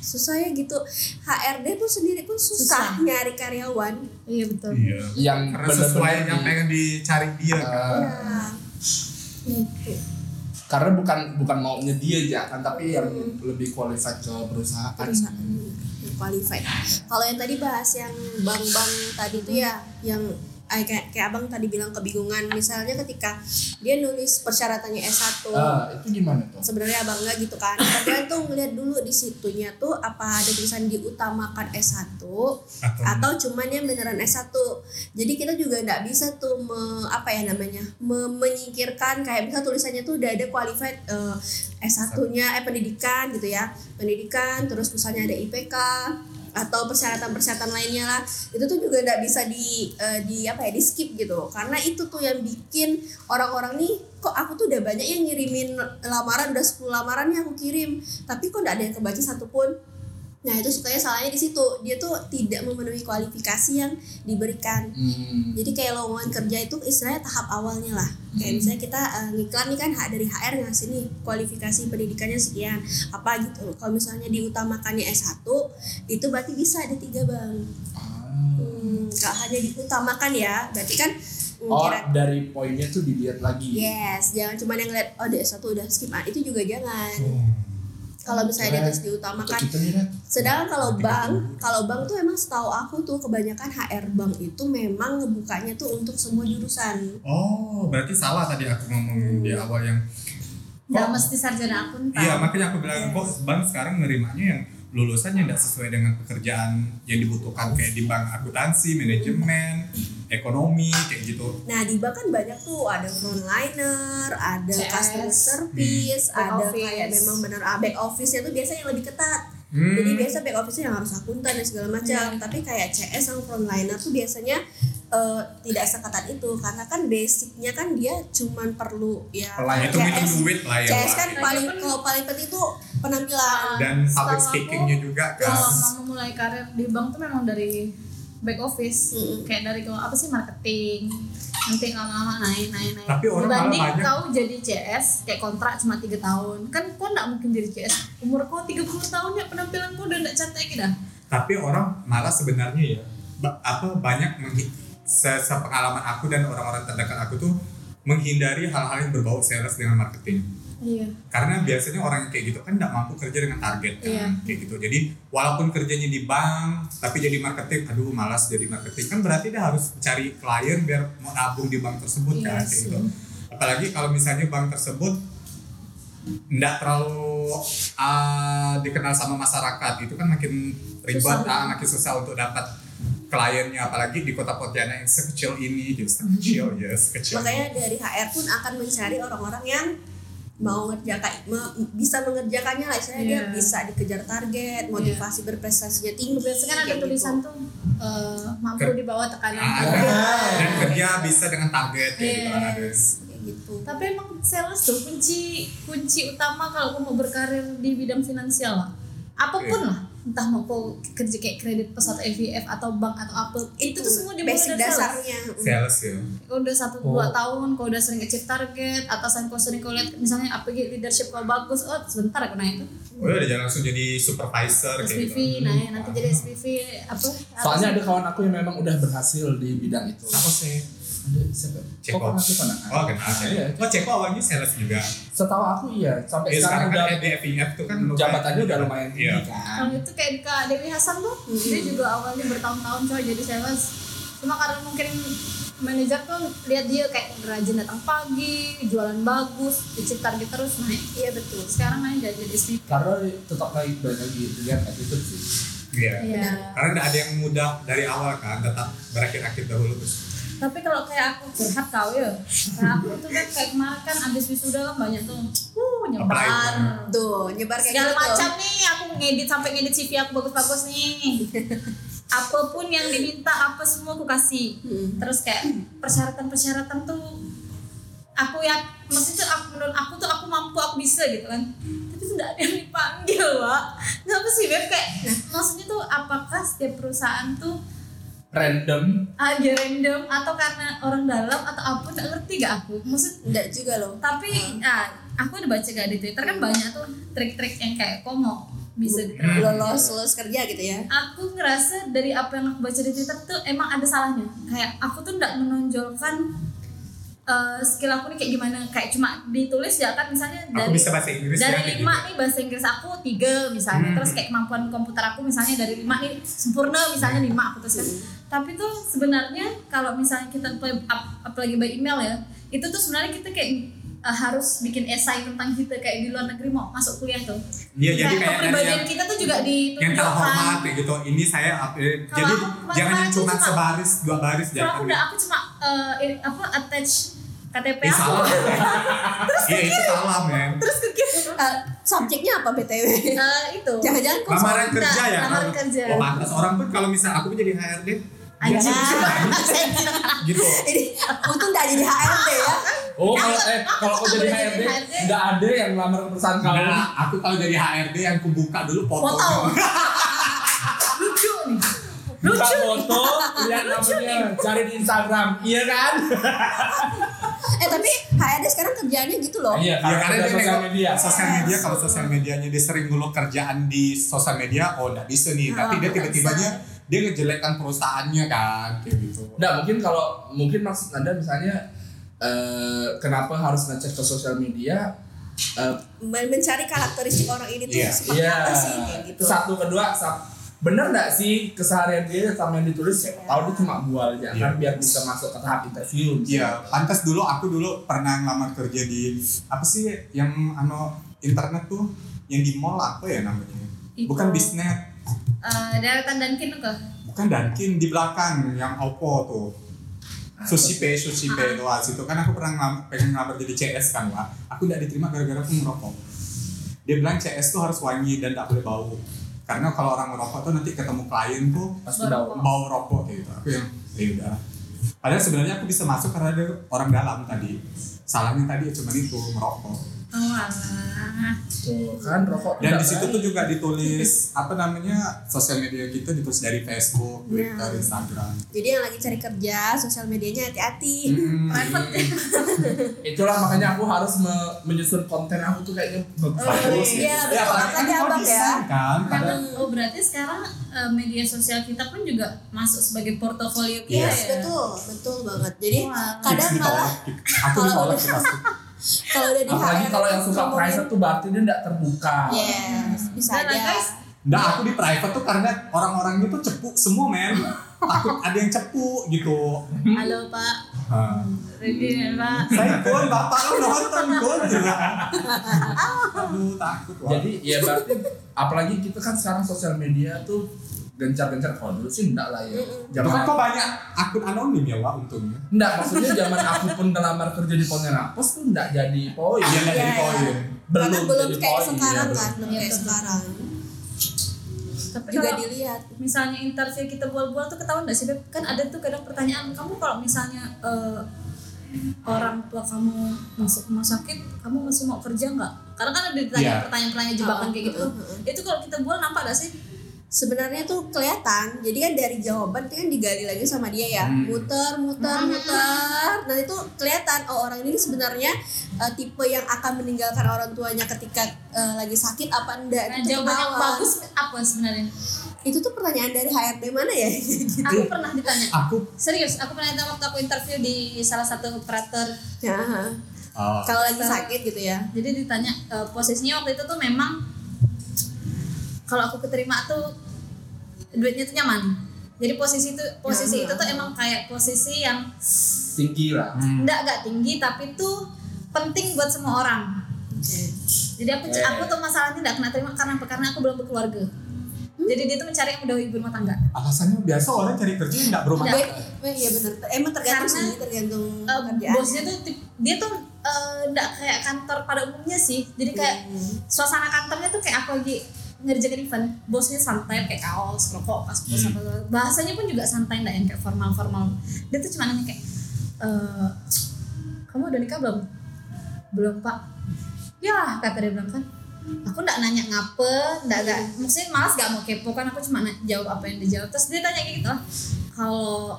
susah ya gitu. HRD pun sendiri pun susah, Susah. nyari karyawan. Iya betul. iya Yang karena sesuai benar-benar yang pengen dicari dia kan Eh, Ya. Gitu. karena bukan bukan maunya dia aja kan tapi yang lebih qualified ke perusahaan. perusahaan yang qualified. Kalau yang tadi bahas yang bank-bank tadi tuh ya, yang eh, kayak, kayak abang tadi bilang kebingungan. Misalnya ketika dia nulis persyaratannya S1, Ah, itu gimana tuh? sebenarnya abang nggak gitu kan. Kadang tuh ngeliat dulu di situnya tuh apa ada tulisan diutamakan S1 atau atau cuman yang beneran S1. Jadi kita juga nggak bisa tuh me- apa ya namanya? me- menyingkirkan kayak misal tulisannya tuh udah ada qualified eh, S1-nya eh pendidikan gitu ya. Pendidikan terus misalnya ada IPK atau persyaratan-persyaratan lainnya lah itu tuh juga nggak bisa di eh, di apa ya di skip gitu. Karena itu tuh yang bikin orang-orang nih kok aku tuh udah banyak yang ngirimin lamaran udah 10 lamaran yang aku kirim. Tapi kok nggak ada yang kebaca satupun Nah itu sukanya salahnya di situ dia tuh tidak memenuhi kualifikasi yang diberikan. Hmm. Jadi kayak lowongan kerja itu istilahnya tahap awalnya lah. Kayak Hmm. misalnya kita eh, ngiklan nih kan dari HR ngasih nih kualifikasi pendidikannya sekian apa gitu. Kalau misalnya diutamakannya S1 itu berarti bisa ada tiga bang. Ah. Hmm, kalau hanya diutamakan ya berarti kan hmm, Oh, kira dari poinnya tuh dilihat lagi. yes jangan cuma yang lihat oh di S1 udah skip ah, itu juga jangan. Oh. Kalau misalnya Keren. terus diutamakan. Sedangkan kalau bank, kalau bank tuh emang setahu aku tuh kebanyakan HR bank itu memang ngebukanya tuh untuk semua jurusan. Oh, berarti salah tadi aku ngomong di awal yang Nggak kok- mesti sarjana akuntan. Iya, makanya aku bilang kok bank sekarang nerimanya yang lulusannya tidak sesuai dengan pekerjaan yang dibutuhkan kayak di bank akuntansi, manajemen, ekonomi kayak gitu. Nah di bank kan banyak tuh ada frontliner, ada CS, customer service, back ada office. kayak memang benar ah, back office-nya tuh biasanya yang lebih ketat. Hmm. Jadi biasa back office-nya yang harus akuntan dan segala macam. Tapi kayak CS sama frontliner tuh biasanya eh, tidak seketat itu karena kan basicnya kan dia cuman perlu ya Pelayan itu CS hitung duit lah ya. CS kan paling Kan- kalau paling penting tuh penampilan. dan Setahu public speakingnya juga kan. Kalau mau memulai karir di bank tuh memang dari back office, Mm-mm. kayak dari kalau apa sih marketing, nanti lama-lama naik naik naik. Tapi orang malah Dibanding banyak- kau jadi CS kayak kontrak cuma tiga tahun, kan kau nggak mungkin jadi CS umur kau 30 tahun ya penampilan kau udah nggak cantik gitu. Tapi orang malah sebenarnya ya apa banyak sepengalaman aku dan orang-orang terdekat aku tuh menghindari hal-hal yang berbau sales dengan marketing. Iya. karena biasanya orang yang kayak gitu kan tidak mampu kerja dengan target kan Iya. kayak gitu jadi walaupun kerjanya di bank tapi jadi marketing aduh malas jadi marketing kan berarti dia harus cari klien biar mau nabung di bank tersebut kan Iya kayak sih. gitu apalagi kalau misalnya bank tersebut tidak terlalu ah, dikenal sama masyarakat itu kan makin ribet Susah. ah, makin susah untuk dapat kliennya apalagi di kota Pontianak yang sekecil ini gitu sekecil ya sekecil Makanya dari HR pun akan mencari orang-orang yang mau ngerjakan bisa mengerjakannya lah istilahnya dia Iya. bisa dikejar target motivasi berprestasinya tinggi Biasanya kan ada kayak tulisan gitu. tuh eh, mampu Ker- di bawah tekanan. Ah, target. dan, dan kerja bisa dengan target kayak gitu kan ada Yes. gitu Tapi emang sales tuh kunci kunci utama kalau kamu mau berkarir di bidang finansial lah. Apa pun Iya. lah, entah mau kau kerja kayak kredit pos atau EVF atau bank atau apa, itu, tuh semua dimulai basic dari dasarnya. Sales ya. Kau udah satu Oh. dua tahun, kau udah sering achieve target, atasan kau sering kau lihat misalnya apa gitu leadership kau bagus, oh sebentar aku naik tuh. Oh ya udah jangan langsung jadi supervisor kayak SPV, gitu. nah ya, nanti jadi SPV apa? Soalnya ada kawan aku yang memang udah berhasil di bidang itu. apa sih Ada siapa? Ceko. Oh, oh kenal Iya. oh Ceko awalnya sales juga Setahu aku iya, sampai ya sekarang sekarang udah kan di FIF tuh kan jabatannya udah lumayan Iya. tinggi kan. Kalau itu kayak di Kak Dewi Hasan tuh, dia juga awalnya bertahun-tahun coy jadi sales. Cuma karena mungkin manajer tuh lihat dia kayak rajin datang pagi, jualan bagus, achieve target terus naik. iya betul Sekarang naik jadi jadi SPV. Karena tetap lagi lagi dilihat attitude sih. iya Iya. karena tidak ada yang mudah dari awal kan tetap berakit-akit dahulu terus Tapi kalau kayak aku curhat kau ya, kayak aku tuh kan kayak kemarin kan abis wisuda kan banyak tuh, uh nyebar. Tuh nyebar kayak Segala gitu tuh. macam nih, aku ngedit sampai ngedit CV aku bagus-bagus nih. apa pun yang diminta apa semua aku kasih Hmm. terus kayak persyaratan-persyaratan tuh aku ya maksudnya aku menurut aku tuh aku mampu aku bisa gitu kan tapi tuh nggak ada yang dipanggil pak kenapa sih beb kayak maksudnya tuh apakah setiap perusahaan tuh random aja random atau karena orang dalam atau apa nggak ngerti gak aku maksud enggak juga loh tapi ah, aku udah baca gak di twitter kan banyak tuh trik-trik yang kayak komo bisa diterima lolos lolos kerja gitu ya aku ngerasa dari apa yang aku baca di Twitter tuh emang ada salahnya. Kayak aku tuh nggak menonjolkan eh, skill aku nih kayak gimana. Kayak cuma ditulis ya kan misalnya Aku dari bisa bahasa Inggris ya, dari kayak lima gitu. nih bahasa Inggris aku tiga misalnya. Hmm. Terus kayak kemampuan komputer aku misalnya dari lima nih sempurna misalnya lima aku tuliskan. Tapi tuh sebenarnya kalau misalnya kita apply, up- apalagi by email ya, itu tuh sebenarnya kita kayak eh, harus bikin esai tentang kita kayak di luar negeri mau masuk kuliah tuh. Iya, jadi Kayak kepribadian yang kita tuh juga yang ditunjukkan. terhormat kayak gitu. Ini saya eh, jadi aku jangan yang cuma cuma- sebaris dua baris Kalau aku udah aku cuma eh, ini- apa attach KTP Ih, aku. salah. Iya itu salah men. Terus ke gitu. Eh, subjeknya apa btw Eh, itu. jangan-jangan Lamaran Nah, kerja ya. lamaran kerja. Oh pantas orang pun kalau misal aku jadi HRD Aja. dia sih gitu. ini untung nggak jadi HRD ya oh kalau eh kalau aku jadi HRD HRD. nggak ada yang lamar perusahaan kamu Nah, aku kalau jadi HRD yang kubuka dulu Foto. fotonya. Lucu nih. buka Lucu. foto lihat namanya cari di Instagram iya kan eh tapi HRD sekarang kerjaannya gitu loh iya Ya karena dia sosial media Sosial media kalau sosial medianya dia sering ngeluh kerjaan di sosial media, oh nggak bisa nih. Tapi Oh, dia tiba-tibanya dia ngejelekkan perusahaannya kan, kayak gitu. Nggak, mungkin kalau mungkin maksud anda misalnya eh, kenapa harus ngecek ke sosial media eh, Men- mencari karakteristik orang ini tuh Iya. seperti Iya. apa sih kayak gitu Satu kedua, sa- bener nggak sih keseharian dia sama yang ditulis ya? Tahu dia cuma bual aja Iya. kan biar bisa masuk ke tahap interview. Iya, pantas dulu aku dulu pernah ngelamar kerja di apa sih yang ano internet tuh yang di mall apa ya namanya? Itu. Bukan bisnet, Eh, deretan dan kin ke. bukan Dunkin di belakang yang Oppo tuh. Sushi Pay, Sushi Pay tuh ah, situ kan aku pernah ngelam- pengen ngelamar jadi CS kan Wak. Aku tidak diterima gara-gara aku ngerokok. Dia bilang CS tuh harus wangi dan tidak boleh bau. Karena kalau orang ngerokok tuh nanti ketemu klien tuh Pasti tahu. bau rokok gitu. Aku yang ya udah. Padahal sebenarnya aku bisa masuk karena ada orang dalam tadi. Salahnya tadi ya cuma itu merokok. Oh alah. Tuh, kan rokok Dan di situ baik. tuh juga ditulis apa namanya sosial media kita ditulis dari Facebook, Twitter, Nah. Instagram. jadi yang lagi cari kerja sosial medianya hati-hati Hmm, ya. Itulah makanya aku harus me- menyusun konten aku tuh kayaknya bagus. gitu. iya, betul. Ya, apalagi Apalagi kan abang ya. kan. Karena oh berarti sekarang eh, media sosial kita pun juga masuk sebagai portofolio kita Yes, ya. betul, betul banget. Jadi Wah. kadang malah kalau. kalau udah di Apalagi kalau yang suka private tuh berarti dia tidak terbuka. Yes, bisa Dan aja. guys, Nggak, aku di private tuh karena orang-orangnya tuh cepu semua men. Takut ada yang cepu gitu. halo Pak, ready Pak. Saya pun bapak lu nonton pun juga. Aduh takut wah. Jadi ya berarti apalagi kita kan sekarang sosial media tuh gencar-gencar kalau dulu sih enggak lah ya. Zaman kok banyak akun anonim ya Wak untungnya. enggak maksudnya zaman aku pun ngelamar kerja di Pontianak Pos tuh enggak jadi poin. Iya nggak jadi Iya, poin. Karena Belum belum jadi kayak poin. sekarang iya, kan, belum Iya, kayak betul. sekarang. Tapi Juga kalau dilihat. misalnya interview kita bual-bual tuh ketahuan nggak sih Beb? Kan ada tuh kadang pertanyaan kamu kalau misalnya eh, orang tua kamu masuk rumah sakit, kamu masih mau kerja nggak? Karena kan ada ditanya Iya. pertanyaan-pertanyaan jebakan Oh, kayak gitu. uh, uh, uh. Itu kalau kita bual nampak gak sih? Sebenarnya tuh kelihatan. Jadi kan dari jawaban itu kan digali lagi sama dia ya. Hmm. Muter, muter, Hmm. muter. Nah, itu kelihatan oh orang ini sebenarnya eh, tipe yang akan meninggalkan orang tuanya ketika eh, lagi sakit apa enggak. Nah, Itu jawaban yang bagus apa sebenarnya? Itu tuh pertanyaan dari HRD mana ya? Aku pernah ditanya. Aku Serius, aku pernah ditanya waktu aku interview di salah satu operator. Ya. oh, Kalau lagi sakit gitu ya. Jadi ditanya eh, posisinya waktu itu tuh memang kalau aku keterima tuh duitnya tuh nyaman. Jadi posisi itu posisi itu tuh emang kayak posisi yang tinggi lah. hmm. enggak enggak tinggi tapi tuh penting buat semua orang. Oke. Jadi aku Eh. aku tuh masalahnya enggak kena terima karena apa? Karena aku belum berkeluarga. Jadi dia tuh mencari yang udah ibu rumah tangga. alasannya biasa orang cari kerja yang nggak berumah tangga. Iya bener. Emang tergantung Karena, sih, tergantung pekerjaan. bosnya tuh dia tuh eh, enggak kayak kantor pada umumnya sih. Jadi kayak Hmm. suasana kantornya tuh kayak aku lagi ngerjakan event bosnya santai kayak kaos rokok pas bos apa bahasanya pun juga santai nggak yang kayak formal formal dia tuh cuma nanya kayak "Eh, kamu udah nikah belum? Belum pak. Ya kata dia bilang kan. Aku nggak nanya ngapa nggak nggak maksudnya malas gak mau kepo kan aku cuma jawab apa yang dijawab terus dia tanya kayak gitu "Ah, kalau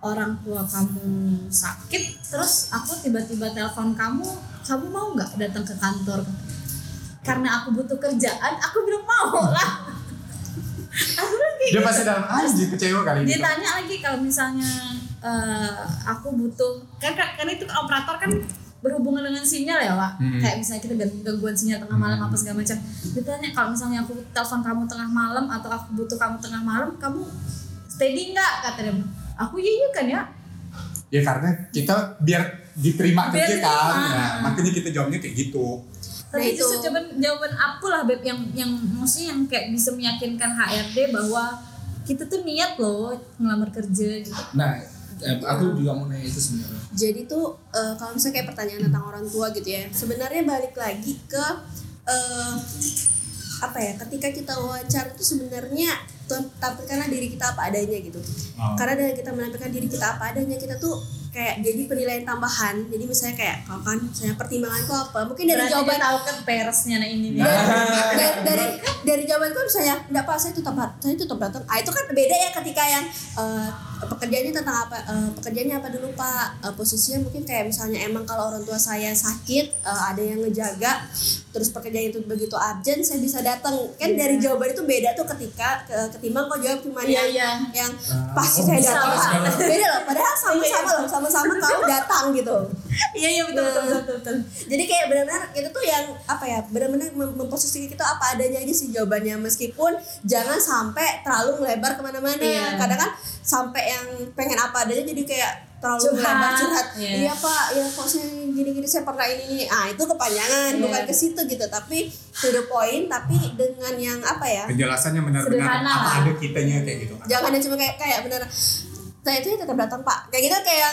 orang tua kamu sakit terus aku tiba-tiba telepon kamu kamu mau nggak datang ke kantor karena aku butuh kerjaan aku bilang mau lah aku bilang kayak Dia gitu. pasti dalam anjing kecewa kali dia gitu. tanya lagi kalau misalnya eh, aku butuh kan kan kan itu operator kan berhubungan dengan sinyal ya pak Hmm. kayak misalnya kita ganggu- gangguan sinyal tengah malam apa segala macam dia tanya kalau misalnya aku telepon kamu tengah malam atau aku butuh kamu tengah malam kamu steady nggak kata dia aku iya iya kan ya Ya karena kita biar diterima Biar kerja kan. Nah, makanya kita jawabnya kayak gitu. Tapi itu. justru jawaban jawaban aku lah beb yang yang maksudnya yang kayak bisa meyakinkan HRD bahwa kita tuh niat loh ngelamar kerja gitu Nah, eh, aku juga mau nanya itu sebenarnya. Jadi tuh eh, kalau misalnya kayak pertanyaan tentang orang tua gitu ya, sebenarnya balik lagi ke eh, apa ya? Ketika kita wawancara tuh sebenarnya tampilkanlah diri kita apa adanya gitu. Oh. Karena dengan kita menampilkan diri kita apa adanya, kita tuh kayak jadi penilaian tambahan. Jadi misalnya kayak kalau kan misalnya pertimbanganku apa? Mungkin dari Berarti jawaban tahu kan peresnya nah ini nih dari, dari dari jawabanku misalnya enggak pak saya tetap saya tetap datang ah itu kan beda ya ketika yang eh, pekerjaannya tentang apa eh, pekerjaannya apa dulu pak Eh, posisinya mungkin kayak misalnya emang kalau orang tua saya sakit eh, ada yang ngejaga terus pekerjaan itu begitu urgent saya bisa datang kan dari jawaban itu beda tuh ketika ke- ketimbang kau jawab cuma Iya, yang iya. yang pasti oh, saya bisa, datang bisa. Pak. beda loh padahal sama-sama loh sama-sama kau datang gitu iya iya betul betul betul, betul. jadi kayak benar-benar itu tuh yang apa ya benar-benar mem- memposisikan kita apa adanya aja sih jawabannya meskipun jangan sampai terlalu melebar ke mana-mana Iya. kadang kan sampai yang pengen apa adanya jadi kayak terlalu Curhat. melebar curhat. Iya. iya pak ya kok saya gini-gini saya pernah ini ini. Ah itu kepanjangan Iya. bukan ke situ gitu tapi to the point tapi dengan yang apa ya? Penjelasannya benar-benar apa ada kitanya kayak gitu. jangan yang cuma kayak kayak bener saya itu tetap datang pak. Kayak gitu kayak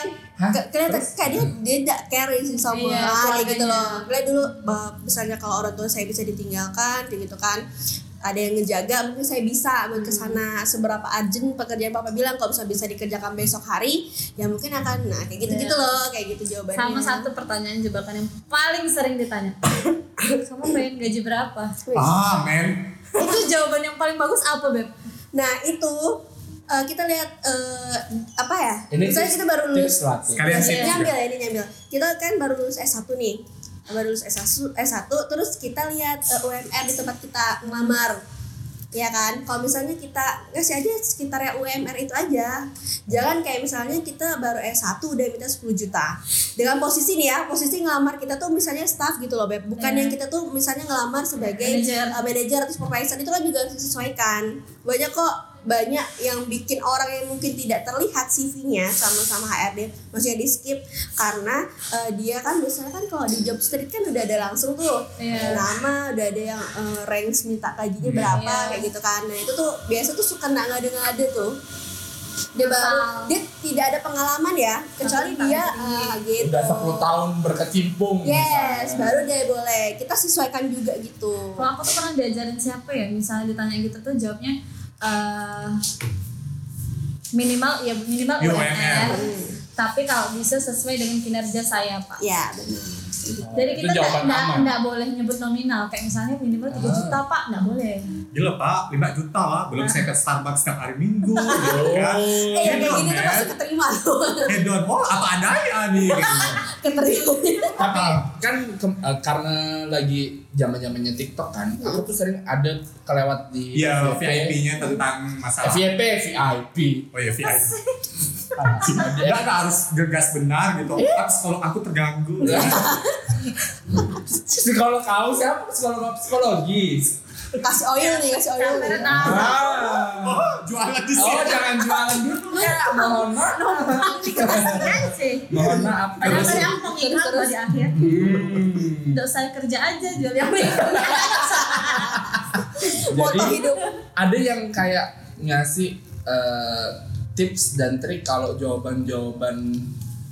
kelihatan kayak dia dia tidak care sih sama Iya, kayak gitu loh. Kayak dulu bah, misalnya kalau orang tua saya bisa ditinggalkan kayak gitu kan ada yang ngejaga mungkin saya bisa buat ke sana seberapa urgent pekerjaan papa bilang kalau bisa bisa dikerjakan besok hari ya mungkin akan nah kayak gitu gitu loh kayak gitu jawabannya. Sama satu pertanyaan jebakan yang paling sering ditanya. Kamu pengen gaji berapa. Ah, men. itu jawaban yang paling bagus apa beb? Nah itu eh, kita lihat eh, apa ya? Ini misalnya kita baru lulus. Sekalian Iya. ya. nyambil ya ini nyambil. Kita kan baru lulus S1 nih baru lulus S1 S1 terus kita lihat eh, UMR di tempat kita ngelamar. Ya kan? Kalau misalnya kita ngasih aja sekitar ya UMR itu aja. Jangan kayak misalnya kita baru S1 udah minta 10 juta. Dengan posisi nih ya posisi ngelamar kita tuh misalnya staff gitu loh Beb. Bukan Iya. yang kita tuh misalnya ngelamar sebagai Manager. uh, manager atau supervisor itu kan juga harus disesuaikan. Banyak kok banyak yang bikin orang yang mungkin tidak terlihat CV-nya sama-sama HRD maksudnya di skip karena uh, dia kan biasanya kan kalau di job street kan udah ada langsung tuh Iya. nama udah ada yang uh, ranks minta gajinya Iya. berapa Iya. kayak gitu kan nah itu tuh biasa tuh suka nggak ngade-ngade tuh dia baru dia tidak ada pengalaman ya kecuali Tapi dia uh, gitu Udah 10 tahun berkecimpung. yes misalnya. baru dia boleh kita sesuaikan juga gitu kalau aku tuh pernah diajarin siapa ya misalnya ditanya gitu tuh jawabnya eh minimal ya minimal UMR. UMR tapi kalau bisa sesuai dengan kinerja saya pak ya benar jadi Itu kita nggak boleh nyebut nominal kayak misalnya minimal 3 juta pak nggak boleh Gila pak, 5 juta lah. Belum saya ke Starbucks setiap hari minggu. gitu kan. eh yang kayak gini tuh pasti keterima tuh Hedon, oh apa adanya nih. Gitu. keterima Tapi kan ke- eh, karena lagi zaman zamannya TikTok kan, aku tuh sering ada kelewat di Iya, FYP. VIP-nya tentang masalah. FYP, VIP. Oh iya, VIP. Enggak, enggak harus gegas benar gitu. Tapi kalau aku terganggu. Psikolog kau siapa? Psikolog psikologis. kasih oil nih kasih oil nih Ah. Oh, jualan di Oh, sini. jangan jualan dulu ya. Mohon maaf. Mohon maaf. padahal Terus- tadi aku mau di akhir Hmm. Nggak usah kerja aja jual yang moto Jadi hidup ada yang kayak ngasih eh, tips dan trik kalau jawaban-jawaban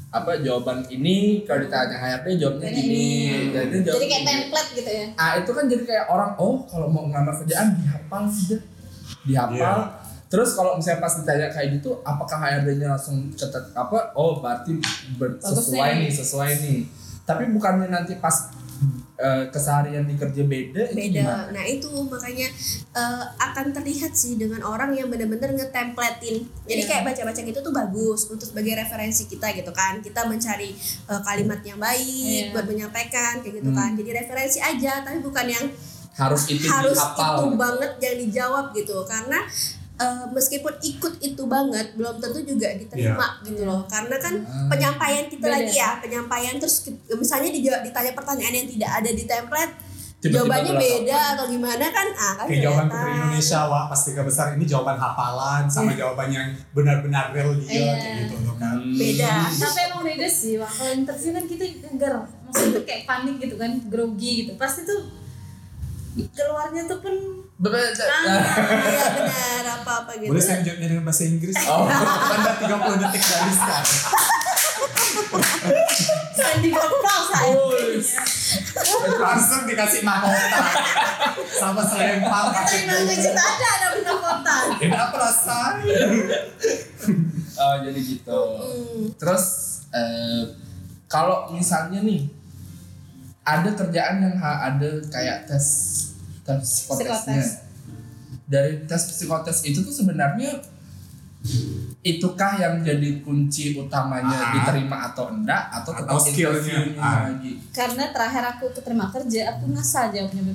apa jawaban ini kalau ditanya HRD jawabnya Ini. gini jadi jawab Jadi kayak gini. template gitu ya. ah itu kan jadi kayak orang oh kalau mau ngelamar kerjaan dihafal sih dihafal Iya. Terus kalau misalnya pas ditanya kayak gitu apakah HRD-nya langsung catat apa oh berarti ber- sesuai nih. sesuai nih tapi bukannya nanti pas eh, keseharian di kerja beda, itu beda. gimana? Nah itu makanya eh, akan terlihat sih dengan orang yang benar-benar ngetemplatein. Jadi Iya. kayak baca-baca gitu tuh bagus untuk sebagai referensi kita gitu kan. Kita mencari eh, kalimat yang baik Iya. buat menyampaikan kayak gitu Hmm. kan. Jadi referensi aja, tapi bukan yang harus itu harus itu gitu. banget yang dijawab gitu. Karena eh, meskipun ikut itu banget belum tentu juga diterima gitu loh. Karena kan Ah. penyampaian kita Beda. lagi ya, penyampaian terus misalnya dijawab, ditanya pertanyaan yang tidak ada di template Tiba-tiba jawabannya beda atau gimana kan ah kan Kayak jawaban. Putri Indonesia wah pasti besar ini jawaban hafalan sama jawaban yang benar-benar real dia Iya. kayak gitu loh kan. Hmm. beda Tapi emang beda sih, Wak. kalau interview kan kita ger, maksudnya tuh kayak panik gitu kan, grogi gitu. Pasti tuh keluarnya tuh pun Bebe- Ah. iya benar apa apa gitu Boleh saya jawabnya dengan bahasa Inggris? Oh. Anda 30 detik dari sekarang. Sandy Gopal Wus. Langsung dikasih mahkota sama selempang pakai Terima kasih kita ada ada benda kota. Enak perasaan. Oh, jadi gitu. Hmm. Terus eh, kalau misalnya nih ada kerjaan yang ada kayak tes tes psikotesnya. Psikotes. Dari tes psikotes itu tuh sebenarnya itukah yang jadi kunci utamanya Ah. diterima atau enggak atau Atau skillnya. Ah. lagi? Karena terakhir aku keterima kerja, aku ngasal jawabnya.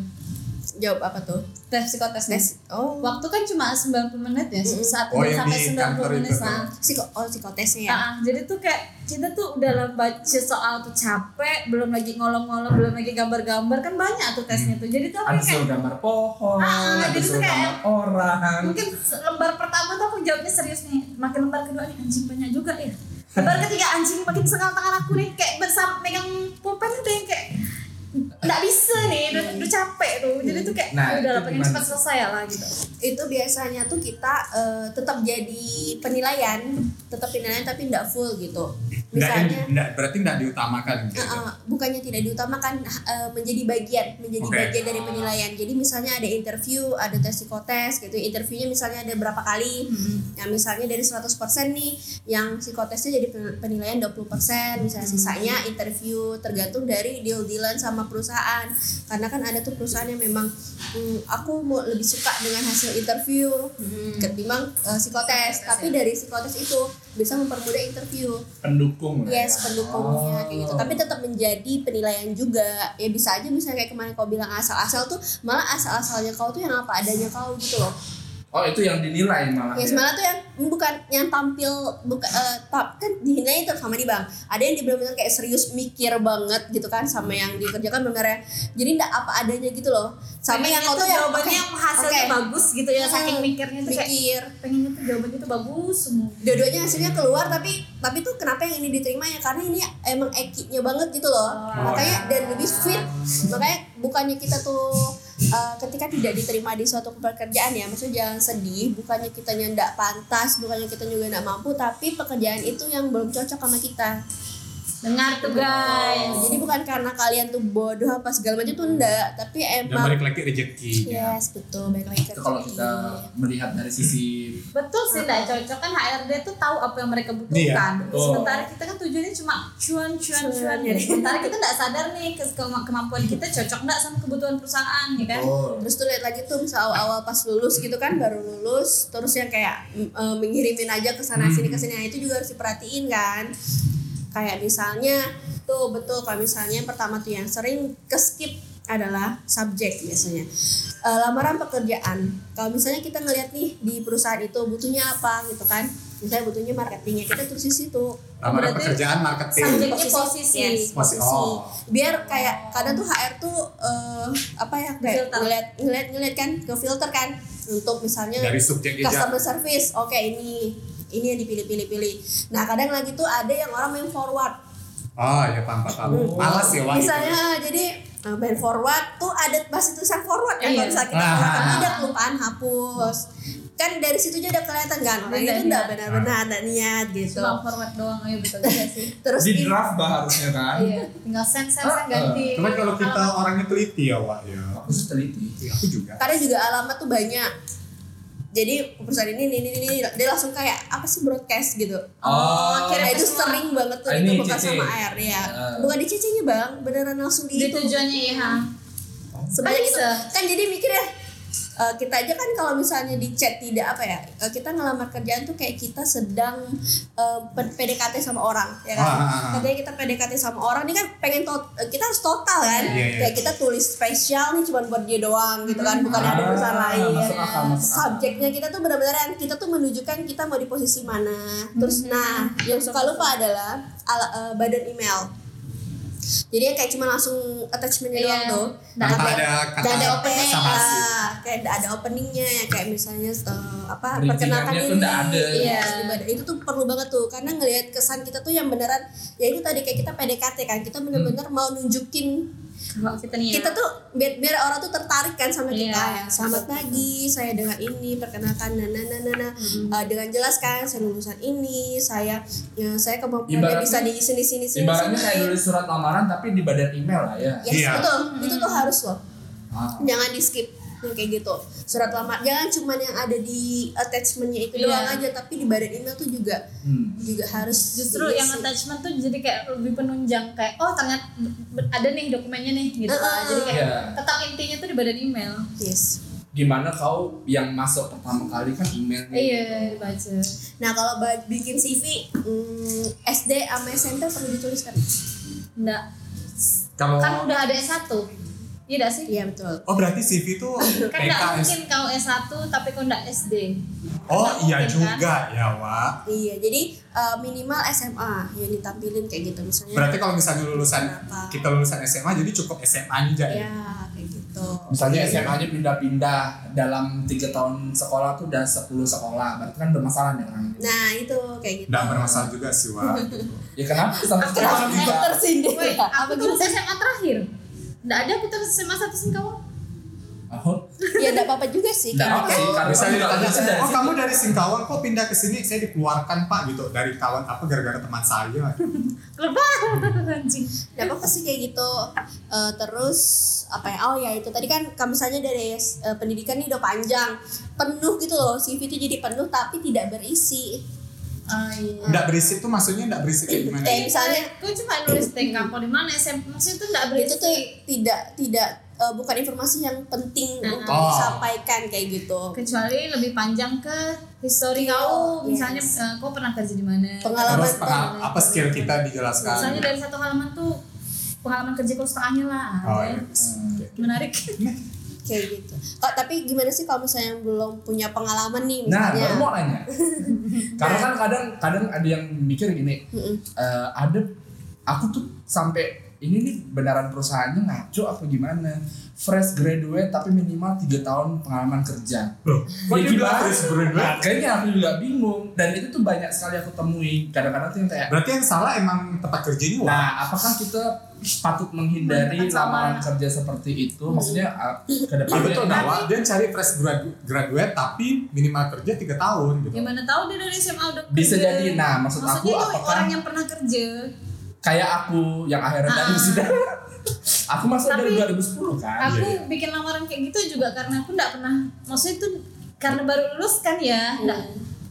Jawab apa tuh tes psikotes nih. tes oh Waktu kan cuma 90 menit ya, Mm-mm. satu Oh, jam yang sampai 90 kantor menit. itu tuh. Nah, psiko oh psikotesnya ya Ah, jadi tuh kayak kita tuh udah lah baca soal tuh capek, belum lagi ngolong-ngolong, belum lagi gambar-gambar kan banyak tuh tesnya tuh. Jadi tuh aku kayak suruh gambar pohon, Ah, ada jadi tuh kayak- gambar orang. mungkin lembar pertama tuh aku jawabnya serius nih. Makin lembar kedua nih anjing banyak juga ya. Lembar ketiga anjing makin sengal tangan aku nih kayak bersama megang pulpen yang kayak nggak bisa nih, udah, udah capek tuh. Jadi tuh kayak Nah, udah lah pengen cepat selesai lah gitu. itu biasanya tuh kita eh, tetap jadi penilaian tetap penilaian tapi tidak full gitu Nggak, misalnya nggak, berarti nggak diutamakan gitu. Uh, uh, bukannya tidak diutamakan uh, menjadi bagian menjadi Oke. bagian dari penilaian jadi misalnya ada interview ada tes psikotes gitu interviewnya misalnya ada berapa kali ya misalnya dari 100% nih yang psikotesnya jadi pen- penilaian 20% misalnya sisanya interview tergantung dari deal dealan sama perusahaan karena kan ada tuh perusahaan yang memang hmm, aku mau lebih suka dengan hasil interview ketimbang uh, psikotes tapi dari psikotes itu bisa mempermudah interview pendukung lah Yes, ya. pendukungnya kayak gitu. Oh. Tapi tetap menjadi penilaian juga. Ya bisa aja misalnya kayak kemarin kau bilang asal-asal tuh malah asal-asalnya kau tuh yang apa adanya kau gitu loh. Oh itu yang dinilai malah Yes, ya. malah tuh yang bukan yang tampil bukan eh, tap kan dinilai itu sama nih bang. Ada yang benar-benar kayak serius mikir banget gitu kan sama yang dikerjakan benernya. Jadi enggak apa adanya gitu loh. Sama yang kau tuh yang jawabannya yang hasilnya oke, bagus gitu ya, saking Hmm, mikirnya tuh kayak mikir. pengennya tuh jawabannya tuh bagus semua. dua-duanya hasilnya keluar tapi tapi tuh kenapa yang ini diterima ya karena ini emang ekinya banget gitu loh Oh, makanya dan lebih fit makanya bukannya kita tuh uh, ketika tidak diterima di suatu pekerjaan ya maksudnya jangan sedih bukannya kita ndak pantas bukannya kita juga ndak mampu tapi pekerjaan itu yang belum cocok sama kita Dengar tuh guys. jadi bukan karena kalian tuh bodoh apa segala macam tuh enggak tapi Dan emang balik lagi rezeki. yes betul baik lagi Itu kalau kita melihat dari sisi Betul sih nggak cocok kan HRD tuh tahu apa yang mereka butuhkan. Iya, betul. Sementara kita kan tujuannya cuma cuan cuan Cuan, cuan. jadi. Sementara kita nggak sadar nih ke ke- kemampuan kita cocok nggak sama kebutuhan perusahaan ya kan. oh, Terus tuh lihat lagi tuh misal awal-awal pas lulus gitu kan baru lulus terus yang kayak eh, mengirimin aja ke sana sini ke sini nah, itu juga harus diperhatiin kan. Kayak misalnya tuh betul kalau misalnya yang pertama tuh yang sering ke skip adalah subjek biasanya. Eh, lamaran pekerjaan. Kalau misalnya kita ngeliat nih di perusahaan itu butuhnya apa gitu kan. Misalnya butuhnya marketingnya kita tulis di situ. Lamaran Berarti pekerjaan marketing. subjeknya posisi. Yes, Posisi. Oh. Biar kayak kadang tuh HR tuh eh, apa ya kayak ngeliat ngeliat ngeliat kan ke filter kan untuk misalnya Dari subjek aja. customer service. Oke ini ini yang dipilih-pilih-pilih. Nah kadang lagi tuh ada yang orang main forward. Oh ya paham paham. Hmm. Malas ya wah itu. Misalnya jadi eh, main forward tuh ada pasti tulisan forward kan Iya. kalau misalnya kita Ah. forward dia kelupaan hapus. kan dari situ aja udah kelihatan kan orang Udah itu udah benar-benar ada niat gitu cuma forward doang ayo betul juga sih terus di draft bah harusnya kan iya tinggal send send send Ah, ganti Cuman kalau kita orangnya teliti ya, Wak ya. aku teliti Ya, aku juga. karena juga alamat tuh banyak jadi perusahaan ini ini ini, ini dia langsung kayak apa sih broadcast gitu Oh, Nah, kirim itu semua. sering banget tuh Ah, itu CC. sama air ya Ah. bukan di CC nya bang beneran langsung di itu tujuannya ya sebanyak itu bisa. kan jadi mikirnya eh, kita aja kan kalau misalnya di chat tidak apa ya eh, kita ngelamar kerjaan tuh kayak kita sedang eh, pen- PDKT sama orang ya kan Ah, ah, ah. katanya kita PDKT sama orang ini kan pengen tot eh, kita harus total kan Iya, iya. kayak kita tulis spesial nih cuma buat dia doang gitu kan bukan ada Ah, perusahaan lain masuk akal, masuk akal. subjeknya kita tuh benar-benar yang kita tuh menunjukkan kita mau di posisi mana terus nah yang suka lupa adalah ala- eh, badan email jadi yang kayak cuma langsung attachmentnya Iya. doang tuh Nggak ada Gak kata ada opening sama sih. ah, kayak nggak ada openingnya ya kayak misalnya eh, apa perkenalkan tuh diri ada. iya itu tuh perlu banget tuh karena ngelihat kesan kita tuh yang beneran ya itu tadi kayak kita PDKT kan kita bener-bener mau nunjukin kalau kita nih kita tuh biar biar orang tuh tertarik kan sama kita Iya. ya selamat pagi saya dengan ini perkenalkan nah nah nah nah, nah. Eh, dengan jelas kan saya lulusan ini saya ya, saya kemampuannya bisa di sini sini sini ibaratnya kayak nulis surat lamaran tapi di badan email lah ya yes Iya. betul itu tuh harus loh Ah. jangan di skip yang kayak gitu surat lamar jangan cuman yang ada di attachmentnya itu Iya. doang aja tapi di badan email tuh juga Hmm. juga harus justru diisi. yang attachment tuh jadi kayak lebih penunjang kayak oh ternyata ada nih dokumennya nih gitu kan Heeh. jadi kayak Iya. tetap intinya tuh di badan email yes gimana kau yang masuk pertama kali kan email iya dibaca nah kalau ba- bikin CV hmm, SD sama SMP perlu dituliskan enggak Kalau kan udah ada S1 iya sih iya betul Oh berarti CV itu kan enggak PKS. mungkin kau S1 tapi kau enggak SD Oh iya mungkin, juga ya Wak. iya jadi eh, minimal SMA yang ditampilin kayak gitu misalnya Berarti kalau misalnya lulusan Berapa? kita lulusan SMA jadi cukup SMA aja ya. ya kayak gitu misalnya SMA-nya pindah-pindah dalam tiga tahun sekolah tuh udah 10 sekolah berarti kan bermasalah nih orang nah itu kayak gitu Nggak bermasalah juga sih Wak. ya kenapa sekarang juga tersindir Woi, ya? apa gitu SMA terakhir enggak ada kita SMA satu sih kau oh ya enggak apa-apa juga sih. Nggak karena apa-apa kan sih, karena Misalnya juga ditanya, bisa dari oh kamu dari Singkawang kok pindah ke sini? Saya dikeluarkan pak gitu. Dari kawan apa gara-gara teman saya. lebar anjing. Gak apa-apa sih kayak gitu. Eh, Terus apa ya? Oh ya itu tadi kan kalau misalnya dari eh, pendidikan ini udah panjang. Penuh gitu loh CV itu jadi penuh tapi tidak berisi ah iya Nggak berisik tuh maksudnya nggak berisik kayak gimana? Kayak misalnya gue cuma nulis kau di mana SMP maksudnya itu enggak berisi itu tuh tidak tidak eh, bukan informasi yang penting Nah. untuk Oh. disampaikan kayak gitu kecuali lebih panjang ke histori kau Yes. misalnya eh, kau pernah kerja di mana Pengalaman Terus pengal- apa skill kita dijelaskan? misalnya dari satu halaman tuh pengalaman kerja kau setengahnya lah Oh ada. iya. menarik kayak gitu Kak, tapi gimana sih kalau misalnya yang belum punya pengalaman nih Nah, misalnya baru mau nanya. Karena kan kadang kadang ada yang mikir gini, Mm-mm. eh, ada aku tuh sampai ini nih beneran perusahaannya ngaco apa gimana? Fresh graduate tapi minimal 3 tahun pengalaman kerja. Loh, kok Ya gimana? fresh graduate? Nah, kayaknya aku juga bingung dan itu tuh banyak sekali aku temui. Kadang-kadang tuh yang kayak Berarti yang salah emang tempat kerjanya. Nah, apakah kita patut menghindari lamaran kerja seperti itu? Maksudnya uh, ke Iya depannya betul, ini- nah, dia cari fresh gradu- graduate tapi minimal kerja 3 tahun gitu. gimana tahu dia dari SMA udah kerja bisa jadi. Nah, maksud maksudnya aku itu apakah orang yang pernah kerja kayak aku yang akhirnya dari Ah. sudah aku masuk dari Tapi- 2010 kan aku iya. bikin lamaran kayak gitu juga karena aku nggak pernah maksudnya itu karena baru lulus kan ya nggak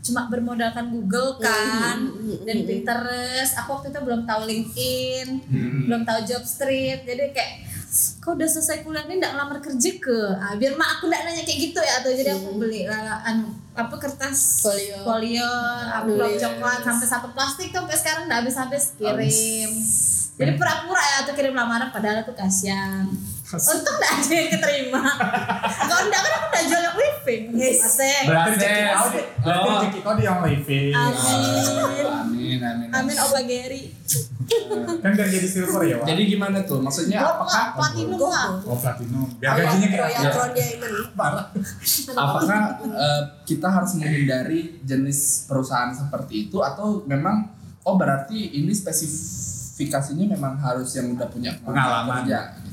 cuma bermodalkan Google kan Hmm. dan Pinterest. Aku waktu itu belum tahu LinkedIn Hmm. belum tahu job street. Jadi kayak kau udah selesai kuliah ini nggak lamar kerja ke? Ah, biar mak aku nggak nanya kayak gitu ya atau jadi aku beli lah anu apa kertas Folio. folio amplop coklat sampai satu plastik tuh sampai sekarang nggak habis-habis kirim. Habis. jadi pura-pura ya tuh kirim lamaran padahal aku kasihan untung nggak ada yang keterima kalau enggak kan aku udah jual yang living Yes. Berarti Rezeki kau di, berarti Oh. rezeki kau di yang living. Amin. amin amin Amin Opa Gary. Kan biar jadi silver ya Wak. jadi gimana tuh maksudnya Gold apakah platinum lah. Oh platinum. Biar gajinya kayak Ya. Parah. apakah eh, kita harus menghindari jenis perusahaan seperti itu atau memang oh berarti ini spesifikasinya memang harus yang udah punya Pengalaman. kerja gitu.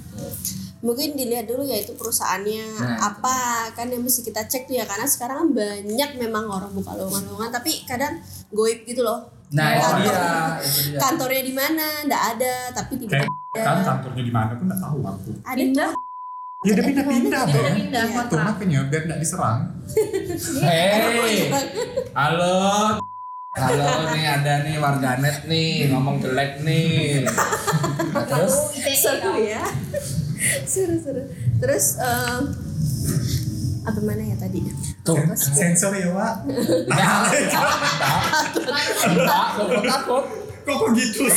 Mungkin dilihat dulu ya itu perusahaannya Nah. apa kan yang mesti kita cek tuh ya karena sekarang kan banyak memang orang buka lowongan-lowongan tapi kadang goib gitu loh Nah, itu Kantor- dia, itu dia. kantornya di mana ndak ada tapi kayak kan kantornya di mana pun nggak tahu aku ada Pindah. ya udah pindah-pindah Dia tuh udah pindah Iya. tuh kontrak. makanya biar nggak diserang Hei, halo. Halo nih ada nih warganet nih ngomong jelek nih. Nah, terus? seru ya. Seru seru. Terus em, apa mana ya tadi? Tuh. sensor ya enggak, takut, takut. kok kok gitu?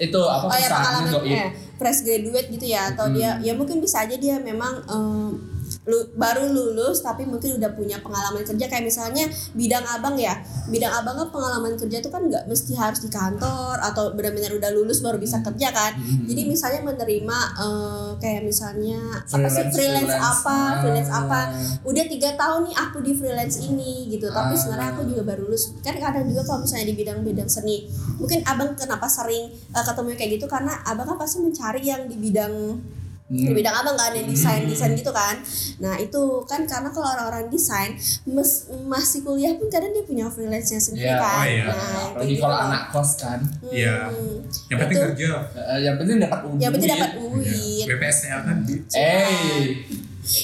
Itu apa oh ya pengalaman eh, fresh graduate gitu ya atau dia ya mungkin bisa aja dia memang em, lu- baru lulus tapi mungkin udah punya pengalaman kerja kayak misalnya bidang abang ya bidang abang kan pengalaman kerja tuh kan nggak mesti harus di kantor atau benar-benar udah lulus baru bisa kerja kan Hmm. jadi misalnya menerima eh, kayak misalnya apa sih Freelance, freelance, freelance. apa freelance Ah. apa udah tiga tahun nih aku di freelance ini gitu tapi Ah. sebenarnya aku juga baru lulus kan kadang juga kalau misalnya di bidang-bidang seni mungkin abang kenapa sering uh, ketemu kayak gitu karena abang kan pasti mencari yang di bidang di Hmm. bidang abang kan yang desain desain gitu kan nah itu kan karena kalau orang-orang desain mes- masih kuliah pun kadang dia punya freelance nya sendiri Iya, kan oh iya. nah Apalagi gitu kalau anak kos kan. Hmm. Iya. yang penting Itu- kerja Eh, yang penting dapat uang. yang penting dapat Iya. uit BPSL kan Eh,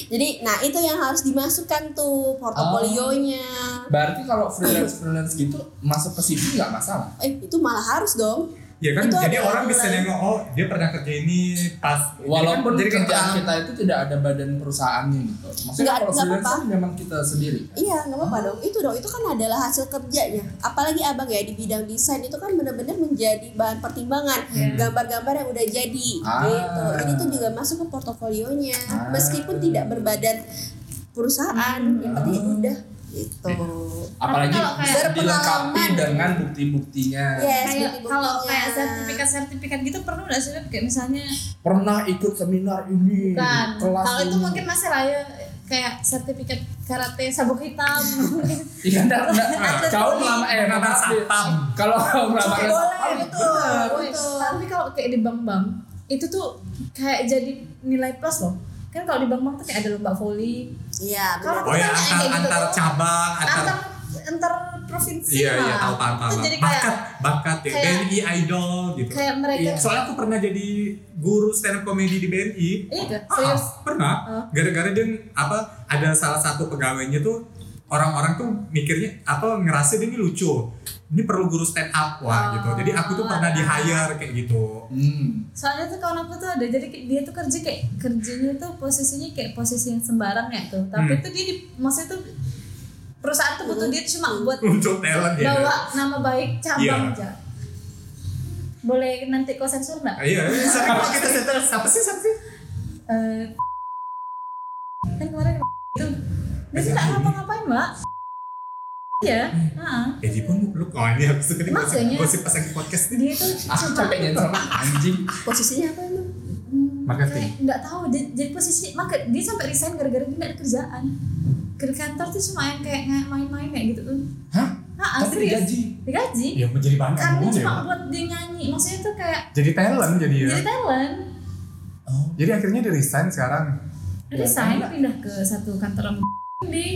jadi nah itu yang harus dimasukkan tuh portofolionya berarti kalau freelance freelance gitu masuk ke CV nggak masalah. eh itu malah harus dong ya kan Itu jadi orang bisa nengok oh dia pernah kerja ini pas Walaupun jadi kan kerjaan kita itu tidak ada badan perusahaannya gitu. Maksudnya Nggak- kalau freelance apa-apa. kan memang kita sendiri. kan? Iya nggak apa-apa dong. Itu dong itu kan adalah hasil kerjanya. Apalagi abang ya di bidang desain itu kan benar-benar menjadi bahan pertimbangan. Gambar-gambar yang udah jadi Ah. gitu. Jadi itu juga masuk ke portofolionya. Ah. Meskipun tidak berbadan perusahaan, yang penting udah gitu. Apalagi kalau kayak bisa dilengkapi berpengalaman. dengan bukti-buktinya. Yes, kayak bukti-buktinya. kalau kayak sertifikat sertifikat gitu perlu nggak sih kayak misalnya Pernah ikut seminar ini, kan kelas kalau itu ini. mungkin masih lah ya kayak sertifikat karate sabuk hitam Iya, enggak, enggak. Atlet Kau poli. ngelamar eh Ngelamar ngelamar satpam. Kalau kau ngelamar Boleh, satpam, betul. tapi kalau kayak di bank-bank itu tuh kayak jadi nilai plus loh kan kalau di bank-bank tuh kayak ada lomba voli Iya, Kalau- benar. oh ya antar gitu antar cabang antar antar antar provinsi iya iya tahu paham paham jadi kayak bakat bakat ya. kayak- BNI idol gitu. kayak mereka Iya, soalnya aku pernah jadi guru stand up comedy di BNI iya? Ah, serius? pernah. Ah. gara-gara dia apa ada salah satu pegawainya tuh orang-orang tuh mikirnya apa ngerasa dia ini lucu. Ini perlu guru stand up. Wah Oh, gitu. Jadi aku tuh pernah di hire kayak gitu. Hmm. soalnya tuh kawan aku tuh ada jadi dia tuh kerja kayak kerjanya tuh posisinya kayak posisi yang sembarang ya tuh. Tapi Hmm. tuh dia di maksudnya tuh perusahaan tuh butuh dia cuma buat untuk talent ya. bawa nama baik cabang Iya. aja. Boleh nanti kau sensor nggak? Ah, iya. Iya, sering kita center siapa sih siapa sih? Eh, kan kemarin itu tuh nggak ngapa-ngapain mbak? Iya nah, Edi pun lu oh ini itu kita Makanya. gosip pas lagi podcast nih dia tuh Aku capek nyensor anjing. Posisinya apa emang? Hmm, Marketing. kayak nggak tahu. Dia, jadi posisi maka dia sampai resign gara-gara dia nggak ada kerjaan. Ke kantor tuh cuma yang kayak main-main kayak gitu tuh. Hah? ah Tapi serius? digaji. digaji? Ya menjadi banyak karena cuma ya. buat dia nyanyi. Maksudnya tuh kayak jadi talent jadi ya? Jadi talent. Oh. jadi akhirnya dia resign sekarang? Resign pindah ke satu kantor di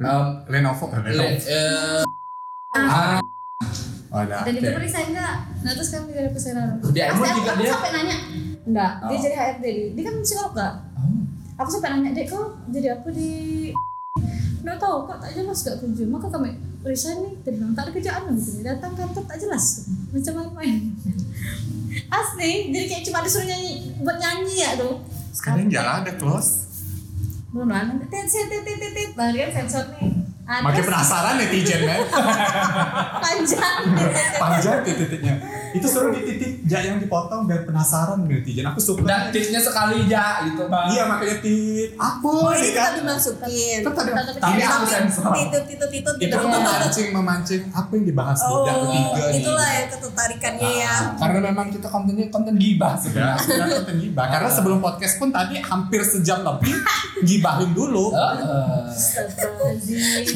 Um, Lenovo. Eh, le, Lenovo eh, ah, ah, oh, ada dan itu oke. resign nggak nah terus kan dia ada pesanan Di IMO Pasti aku, juga dia- sampai nanya. Enggak dia Oh. jadi HRD dia, dia kan psikolog gak oh. aku sampai nanya dek kau jadi apa di nggak tahu kok tak jelas gak kerja maka kami resign nih dia bilang tak ada kerjaan gitu. Datang kantor tak jelas. Macam main-main asli jadi kayak cuma disuruh nyanyi buat nyanyi ya tuh sekarang jalan ada close. Belum nanti tit tit tit tit tit. Sensor nih Ada makin penasaran netizen kan? Panjang. Panjang titik-titiknya itu seru di titik ja yang dipotong biar penasaran netizen. Aku suka. Dan tipsnya sekali ya gitu bang. iya makanya tit apa Oh, ini kan? dimasukin. Tetap ada- Tetap tapi aku sensor. Titut, titut, titut, itu memancing memancing. Apa yang dibahas Oh, udah ketiga nih itulah yang ketertarikannya ya. Ah, Karena memang kita kontennya konten gibah Ya, sebenarnya. sudah konten gibah. Karena sebelum podcast pun tadi hampir sejam lebih gibahin dulu. Heeh.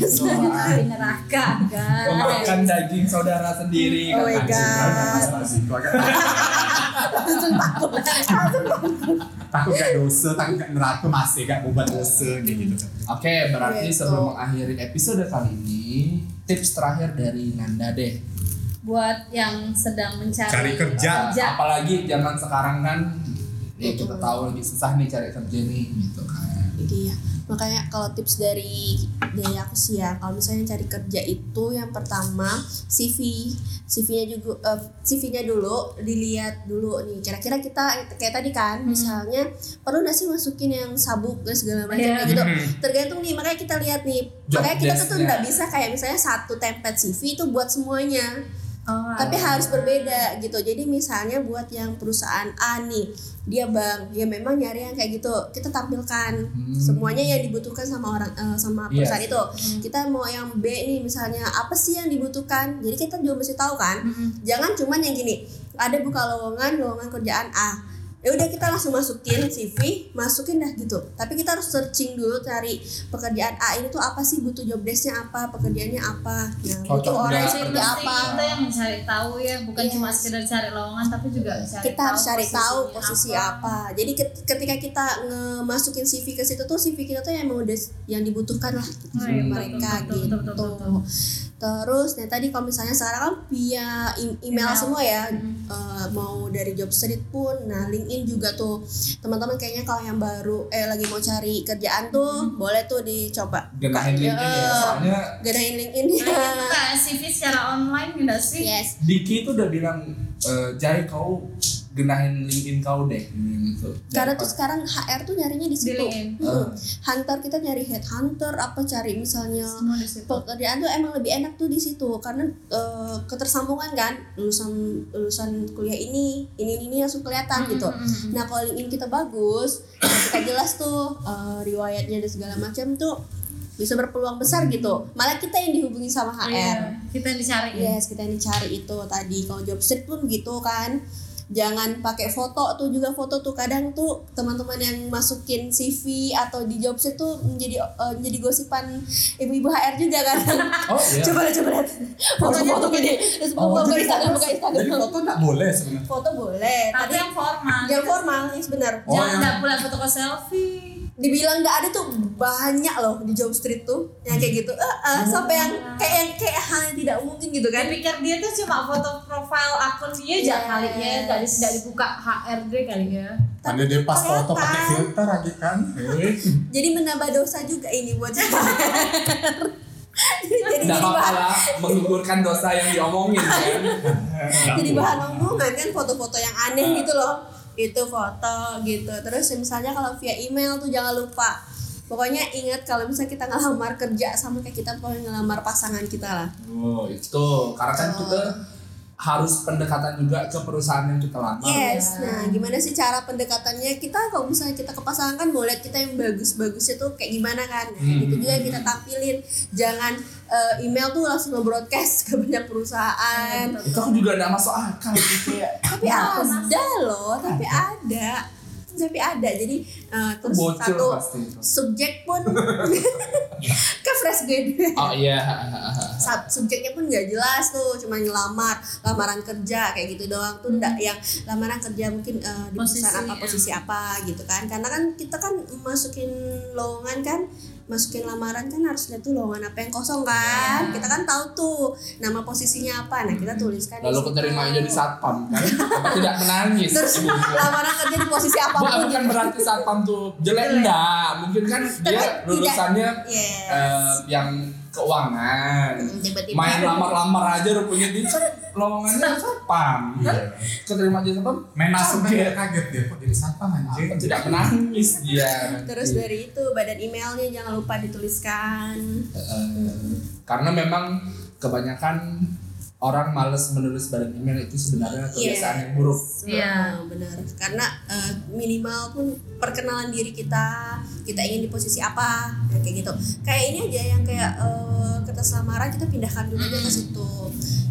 Astagfirullahaladzim Di neraka guys. Memakan daging saudara sendiri. Oh my katanya. God. langsung takut takut gak dosa, takut gak neraka masih gak buat dosa kayak gitu. Oke, berarti Gitu. sebelum mengakhiri episode kali ini, tips terakhir dari Nanda deh. Buat yang sedang mencari Cari kerja. kerja. Apalagi zaman sekarang kan, ya kita tahu lagi susah nih cari kerja nih, gitu kan. iya makanya kalau tips dari dari aku sih ya kalau misalnya cari kerja itu yang pertama CV CV-nya juga eh, CV-nya dulu dilihat dulu nih kira-kira kita kayak tadi kan misalnya perlu nggak sih masukin yang sabuk dan segala macam kayak gitu? Hmm. tergantung nih makanya kita lihat nih Job makanya kita tuh nggak bisa kayak misalnya satu template CV itu buat semuanya. Oh, tapi harus berbeda gitu. Jadi misalnya buat yang perusahaan A nih dia bang ya memang nyari yang kayak gitu kita tampilkan Hmm. semuanya yang dibutuhkan sama orang eh, sama Iya perusahaan sih. itu Hmm. kita mau yang B nih misalnya apa sih yang dibutuhkan jadi kita juga mesti tahu kan Mm-mm. jangan cuman yang gini ada buka lowongan lowongan kerjaan A ya udah kita langsung masukin CV masukin dah gitu tapi kita harus searching dulu cari pekerjaan A ini tuh apa sih butuh job desknya apa pekerjaannya apa nah Cocok butuh orang yang Sih, seperti mesti apa kita yang mencari tahu ya, bukan Yes. cuma sekedar cari lowongan tapi juga cari kita harus cari tahu posisi apa. Jadi ket- ketika kita ngemasukin CV ke situ tuh CV kita tuh yang mau yang dibutuhkan lah gitu Oh, iya, betul, mereka betul, gitu. betul, betul, betul. Terus nah tadi kalau misalnya sekarang kan via email, Email. semua ya Hmm. eh, mau dari job street pun nah LinkedIn juga tuh teman-teman kayaknya kalau yang baru eh lagi mau cari kerjaan tuh boleh tuh dicoba Genahin LinkedIn ya, Ya. soalnya gedahin LinkedIn Nah, ya. itu kayak CV secara online enggak sih? yes Diki tuh udah bilang, e, Jai kau genahin LinkedIn kau deh. Gitu. karena tuh sekarang HR tuh nyarinya di situ. Hmm. hunter kita nyari head hunter apa cari misalnya pekerjaan tuh emang lebih enak tuh di situ karena eh, ketersambungan kan lulusan lulusan kuliah ini ini ini, ini langsung kelihatan gitu Mm-mm. nah kalau LinkedIn kita bagus ya kita jelas tuh eh, riwayatnya dan segala macam tuh bisa berpeluang besar gitu malah kita yang dihubungi sama HR Iya, kita yang dicari. yes kita yang dicari itu tadi kalau job street pun gitu kan jangan pakai foto tuh juga foto tuh kadang tuh teman-teman yang masukin CV atau di job street tuh menjadi eh, menjadi gosipan ibu-ibu HR juga kan Oh iya. coba lihat coba lihat foto-foto gini terus Oh, buka buka Instagram foto- buka Instagram Jadi foto nggak boleh sebenarnya. foto boleh Tapi tadi yang formal. yang formal yang sebenar Oh, Jangan nggak boleh foto ke selfie. Dibilang nggak ada tuh banyak loh di job street tuh yang kayak gitu eh eh, sampai yang kayak yang kayak hal yang tidak mungkin gitu kan Kan pikir dia tuh cuma foto profile akun dia aja Yes. kali ya, nggak nggak dibuka HRD kali ya. Tanda dia pas foto pakai filter lagi kan. Jadi menambah dosa juga ini buat jadi jadi Nggak bahan menggugurkan dosa yang diomongin kan. jadi bahan omongan kan foto-foto yang aneh gitu loh itu foto gitu. Terus misalnya kalau via email tuh jangan lupa. Pokoknya ingat kalau misalnya kita ngelamar kerja sama kayak kita pokoknya ngelamar pasangan kita lah. Oh itu, karena kan kita harus pendekatan juga ke perusahaan yang kita lamar. yes nah gimana sih cara pendekatannya? Kita kalau misalnya kita ke pasangan kan boleh kita yang bagus-bagusnya tuh kayak gimana kan? Nah, Hmm. gitu juga kita tampilin. Jangan eh, email tuh langsung nge-broadcast ke banyak perusahaan. Itu aku juga nggak masuk akal gitu ya. tapi ada loh tapi ada tapi ada jadi eh, terus Bocor satu subjek pun kan fresh grade. Oh iya. Sub- subjeknya pun nggak jelas tuh cuma ngelamar lamaran kerja kayak gitu doang. Tuh nggak yang lamaran kerja mungkin eh, di Posisi, perusahaan apa ya. posisi apa gitu kan. Karena kan kita kan masukin lowongan kan masukin lamaran kan harus lihat tuh lowongan apa yang kosong kan kita kan tahu tuh nama posisinya apa nah kita tuliskan di Lalu keterima jadi satpam kan? Apa tidak menangis? terus lamaran kerja di posisi apa pun bukan berarti satpam tuh jelek enggak. Mungkin kan dia lulusannya Yes. eh, yang keuangan. Hmm, tiba-tiba Main lamar-lamar aja rupanya dia kan lowongannya satpam. Kan keterima jadi satpam Main masuk Kaget. dia kaget dia kok jadi satpam anjing. tidak menangis dia. Terus dari itu badan emailnya jangan lupa dituliskan. Eh, karena memang kebanyakan orang males menulis badan email itu sebenarnya kebiasaan yang buruk. Iya. Oh, benar. Karena eh, minimal pun perkenalan diri kita, kita ingin di posisi apa, ya, kayak gitu. Kayak ini aja yang kayak eh, kertas lamaran kita pindahkan dulu aja ke situ,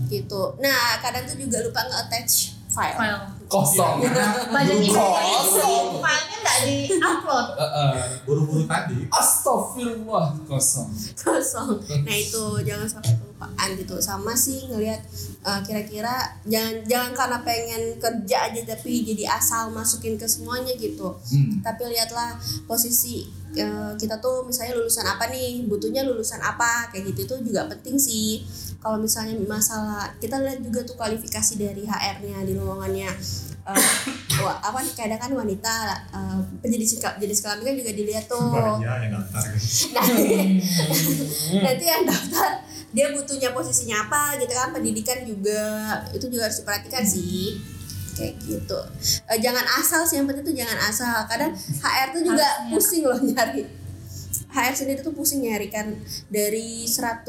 gitu. Nah kadang tuh juga lupa nge-attach file. file kosong. budget Buru-buru. eventnya isi filenya nggak di upload buru-buru tadi Astagfirullah kosong. kosong nah itu jangan sampai kelupaan gitu sama sih ngelihat uh, kira-kira jangan jangan karena pengen kerja aja tapi jadi asal masukin ke semuanya gitu Hmm. tapi lihatlah posisi uh, kita tuh misalnya lulusan apa nih butuhnya lulusan apa kayak gitu itu juga penting sih. Kalau misalnya masalah kita lihat juga tuh kualifikasi dari HR-nya di lowongannya uh, wah, apa kadang kan wanita uh, penjenis jenis kelamin kan juga dilihat tuh. Yang daftar nanti nanti yang daftar dia butuhnya posisinya apa gitu kan pendidikan juga itu juga harus diperhatikan sih kayak gitu. Eh, jangan asal sih yang penting tuh jangan asal. Kadang HR tuh juga Harusnya. pusing loh nyari. HR sendiri tuh pusing nyari kan. Dari 100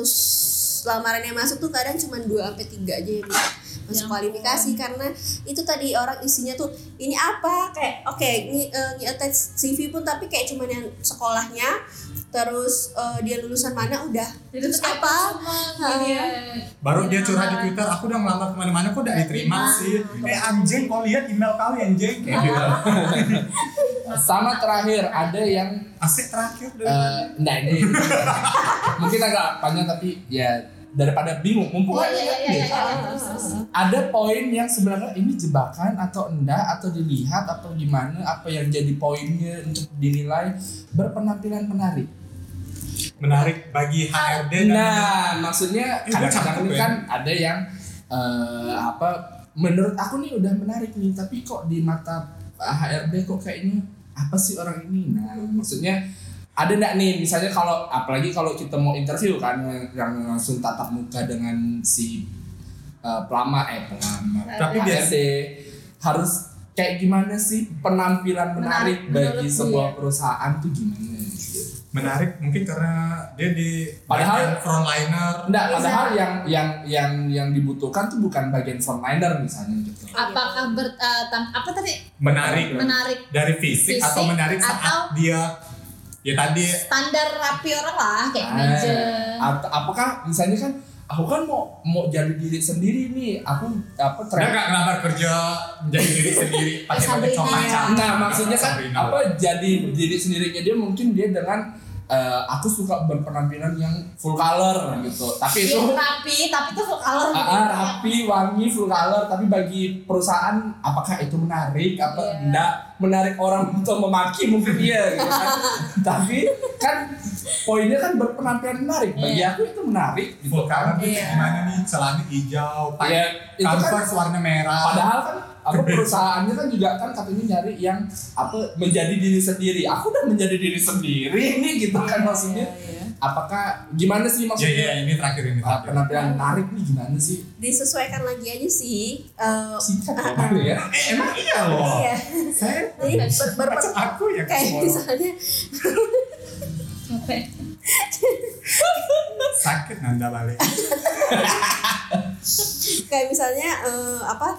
lamaran yang masuk tuh kadang cuma 2 sampai 3 aja yang bisa masuk Ya kualifikasi karena itu tadi orang isinya tuh ini apa? Kayak oke ngi, eh, ngi-attach CV pun tapi kayak cuman yang sekolahnya terus eh, dia lulusan mana udah. Jadi terus apa? cuma gini ya. baru dia Ini curhat di. Twitter aku udah ngelamar ke mana-mana kok udah diterima Diterima. sih? Eh anjing kau lihat email kau ya anjing kayak gitu. Sama terakhir ada yang asik terakhir deh eh nah ini. Mungkin agak panjang tapi ya daripada bingung mumpung oh aja iya iya kan iya, iya, iya. ada poin yang sebenarnya ini jebakan atau enggak atau dilihat atau gimana apa yang jadi poinnya untuk dinilai berpenampilan menarik menarik bagi HRD dan nah maksudnya Eh, kadang-kadang ya. kan ada yang eh, apa menurut aku nih udah menarik nih tapi kok di mata HRD kok kayaknya apa sih orang ini nah maksudnya ada enggak nih misalnya kalau apalagi kalau kita mau interview kan yang, langsung tatap muka dengan si eh, pelamar eh pelamar Tapi HRD harus kayak gimana sih penampilan menarik, Menarik bagi sebuah dia. perusahaan tuh gimana gitu. menarik mungkin karena dia di Padahal- bagian frontliner Enggak, Bisa. padahal yang yang yang yang dibutuhkan tuh bukan bagian frontliner misalnya gitu. apakah ber tam- apa tadi menarik menarik dari fisik, Fisik atau menarik saat atau- dia ya tadi. Standar rapi orang lah kayak at- apakah misalnya kan aku kan mau mau jadi diri sendiri nih, aku apa tren nggak ngelamar kerja menjadi diri sendiri pakai pakai Sabrina. kaca Nah, maksudnya kan Sabrina. apa jadi diri sendirinya dia mungkin dia dengan eh, aku suka berpenampilan yang full color gitu. Tapi itu Iya, rapi tapi tuh full color Ah, ah, rapi, wangi, full color, tapi bagi perusahaan apakah itu menarik apa Iya. enggak menarik orang untuk memaki mungkin iya gitu kan. tapi kan poinnya kan berpenampilan menarik. Bagi Iya. aku itu menarik gitu full color tuh Iya. gimana nih celana hijau Ya, pakai itu kan kanvas warna merah padahal kan apa perusahaannya kan juga kan katanya nyari yang apa menjadi diri sendiri. Aku udah menjadi diri sendiri ini gitu kan maksudnya. Apakah gimana sih ya maksudnya? ya ini terakhir ini Ah, terakhir penampilan menarik nih gimana sih? disesuaikan lagi aja sih Eh, Singkat kok ya. eh emang iya loh iya saya jadi ber, ber, aku ya kayak misalnya capek sakit nanda balik kayak misalnya eh, apa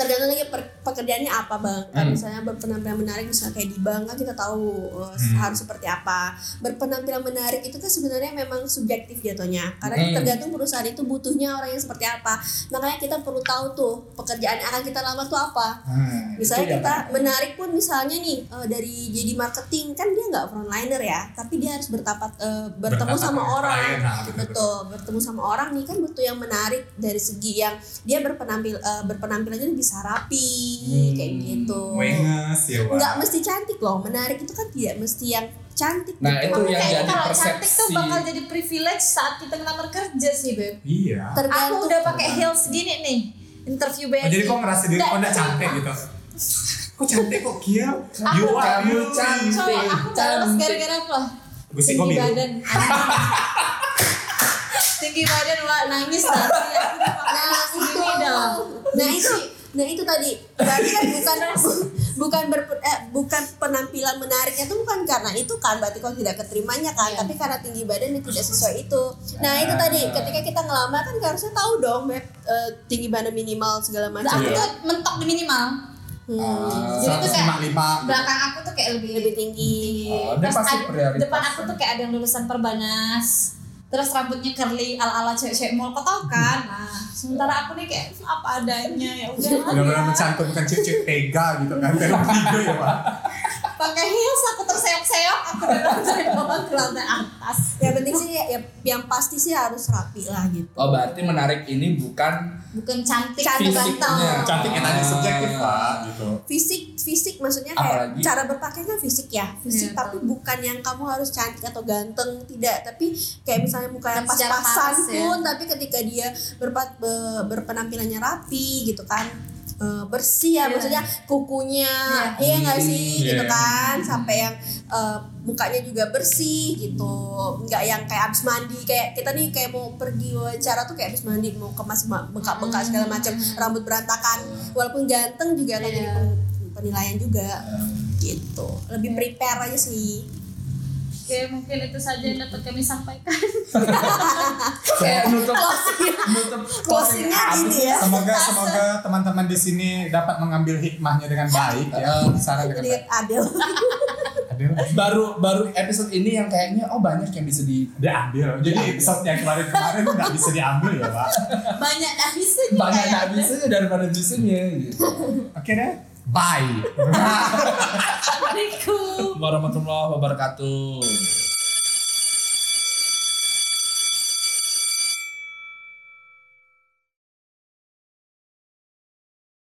tergantung lagi per- pekerjaannya apa bang kan Hmm. misalnya berpenampilan menarik misalnya kayak di bank kan kita tahu eh, Hmm. harus seperti apa berpenampilan menarik itu kan sebenarnya memang subjektif jatuhnya karena Hmm. tergantung perusahaan itu butuhnya orang yang seperti apa makanya kita perlu tahu tuh pekerjaan yang akan kita lamar tuh apa Nah, misalnya itu ya, kita Kak. menarik pun misalnya nih eh, dari jadi marketing kan dia nggak frontliner ya tapi dia harus bertapat eh, bertemu sama orang nah, betul, betul bertemu sama orang nih kan butuh yang menarik dari segi yang dia berpenampil eh, berpenampilannya bisa rapi Hmm. kayak gitu wenges ya wah nggak mesti cantik loh menarik itu kan tidak mesti yang cantik Nah, gitu. itu Tapi yang jadi kalau cantik tuh persepsi. bakal jadi privilege saat kita ngelamar kerja sih beb iya tergantung aku udah pakai heels gini nih interview oh, BNI jadi kok ngerasa diri kok nggak cantik gitu kok cantik kok kiel you are kamu you cantik. Cowok, aku Cantik. gara-gara apa kok biru badan tinggi badan wah nangis nanti ya nah itu Segini dong. nah itu nah itu tadi. Berarti kan bukan bukan berpe- eh, bukan penampilan menariknya itu bukan karena itu kan berarti kok tidak keterimanya kan Iya. tapi karena tinggi badan yang tidak sesuai itu. Nah itu tadi. Ketika kita ngelamar kan harusnya tahu dong Beb, eh, tinggi badan minimal segala Nah, macam. aku tuh mentok di minimal. Hmm, Ah, Jadi tuh kayak 155 belakang aku tuh kayak lebih lebih tinggi. Oh, Terus pasti ada- prioritas. depan aku tuh kayak ada yang lulusan perbanas terus rambutnya curly ala ala cewek-cewek mall kau tahu kan. Nah sementara aku nih kayak apa adanya? Ya udah Benar-benar mencantumkan cewek-cewek tega gitu kan. Dalam video ya pak. Pakai heels aku terseok-seok aku dari dari bawah ke lantai atas yang penting sih ya, yang pasti sih harus rapi lah gitu Oh berarti menarik ini bukan bukan cantik Fisiknya. Cantik yang tadi subjektif pak gitu. fisik fisik maksudnya kayak Apalagi? cara berpakaian kan fisik ya fisik Iya, tapi bukan yang kamu harus cantik atau ganteng tidak tapi kayak misalnya muka yang Kan secara pas-pasan paras ya. pun tapi ketika dia berpat be- berpenampilannya rapi gitu kan eh, bersih ya Iya. maksudnya kukunya Iya. iya nggak sih Iya. gitu kan sampai yang eh, mukanya juga bersih gitu nggak yang kayak abis mandi kayak kita nih kayak mau pergi wawancara tuh kayak abis mandi mau kemas ma- bekas-bekas segala macam rambut berantakan walaupun ganteng juga jadi Iya. pen- penilaian juga gitu lebih prepare aja sih Oke, mungkin itu saja yang dapat kami sampaikan. nutup nutup Closingnya habis. gini ya Semoga semoga teman-teman di sini dapat mengambil hikmahnya dengan baik ya. Saran dengan baik. adil Adil. Baru baru episode ini yang kayaknya oh banyak yang bisa di Diambil. Jadi episode yang kemarin-kemarin nggak bisa diambil ya pak. Banyak dah bisanya banyak bisanya daripada bisanya gitu. Oke deh. Bye. Assalamualaikum. Warahmatullahi wabarakatuh.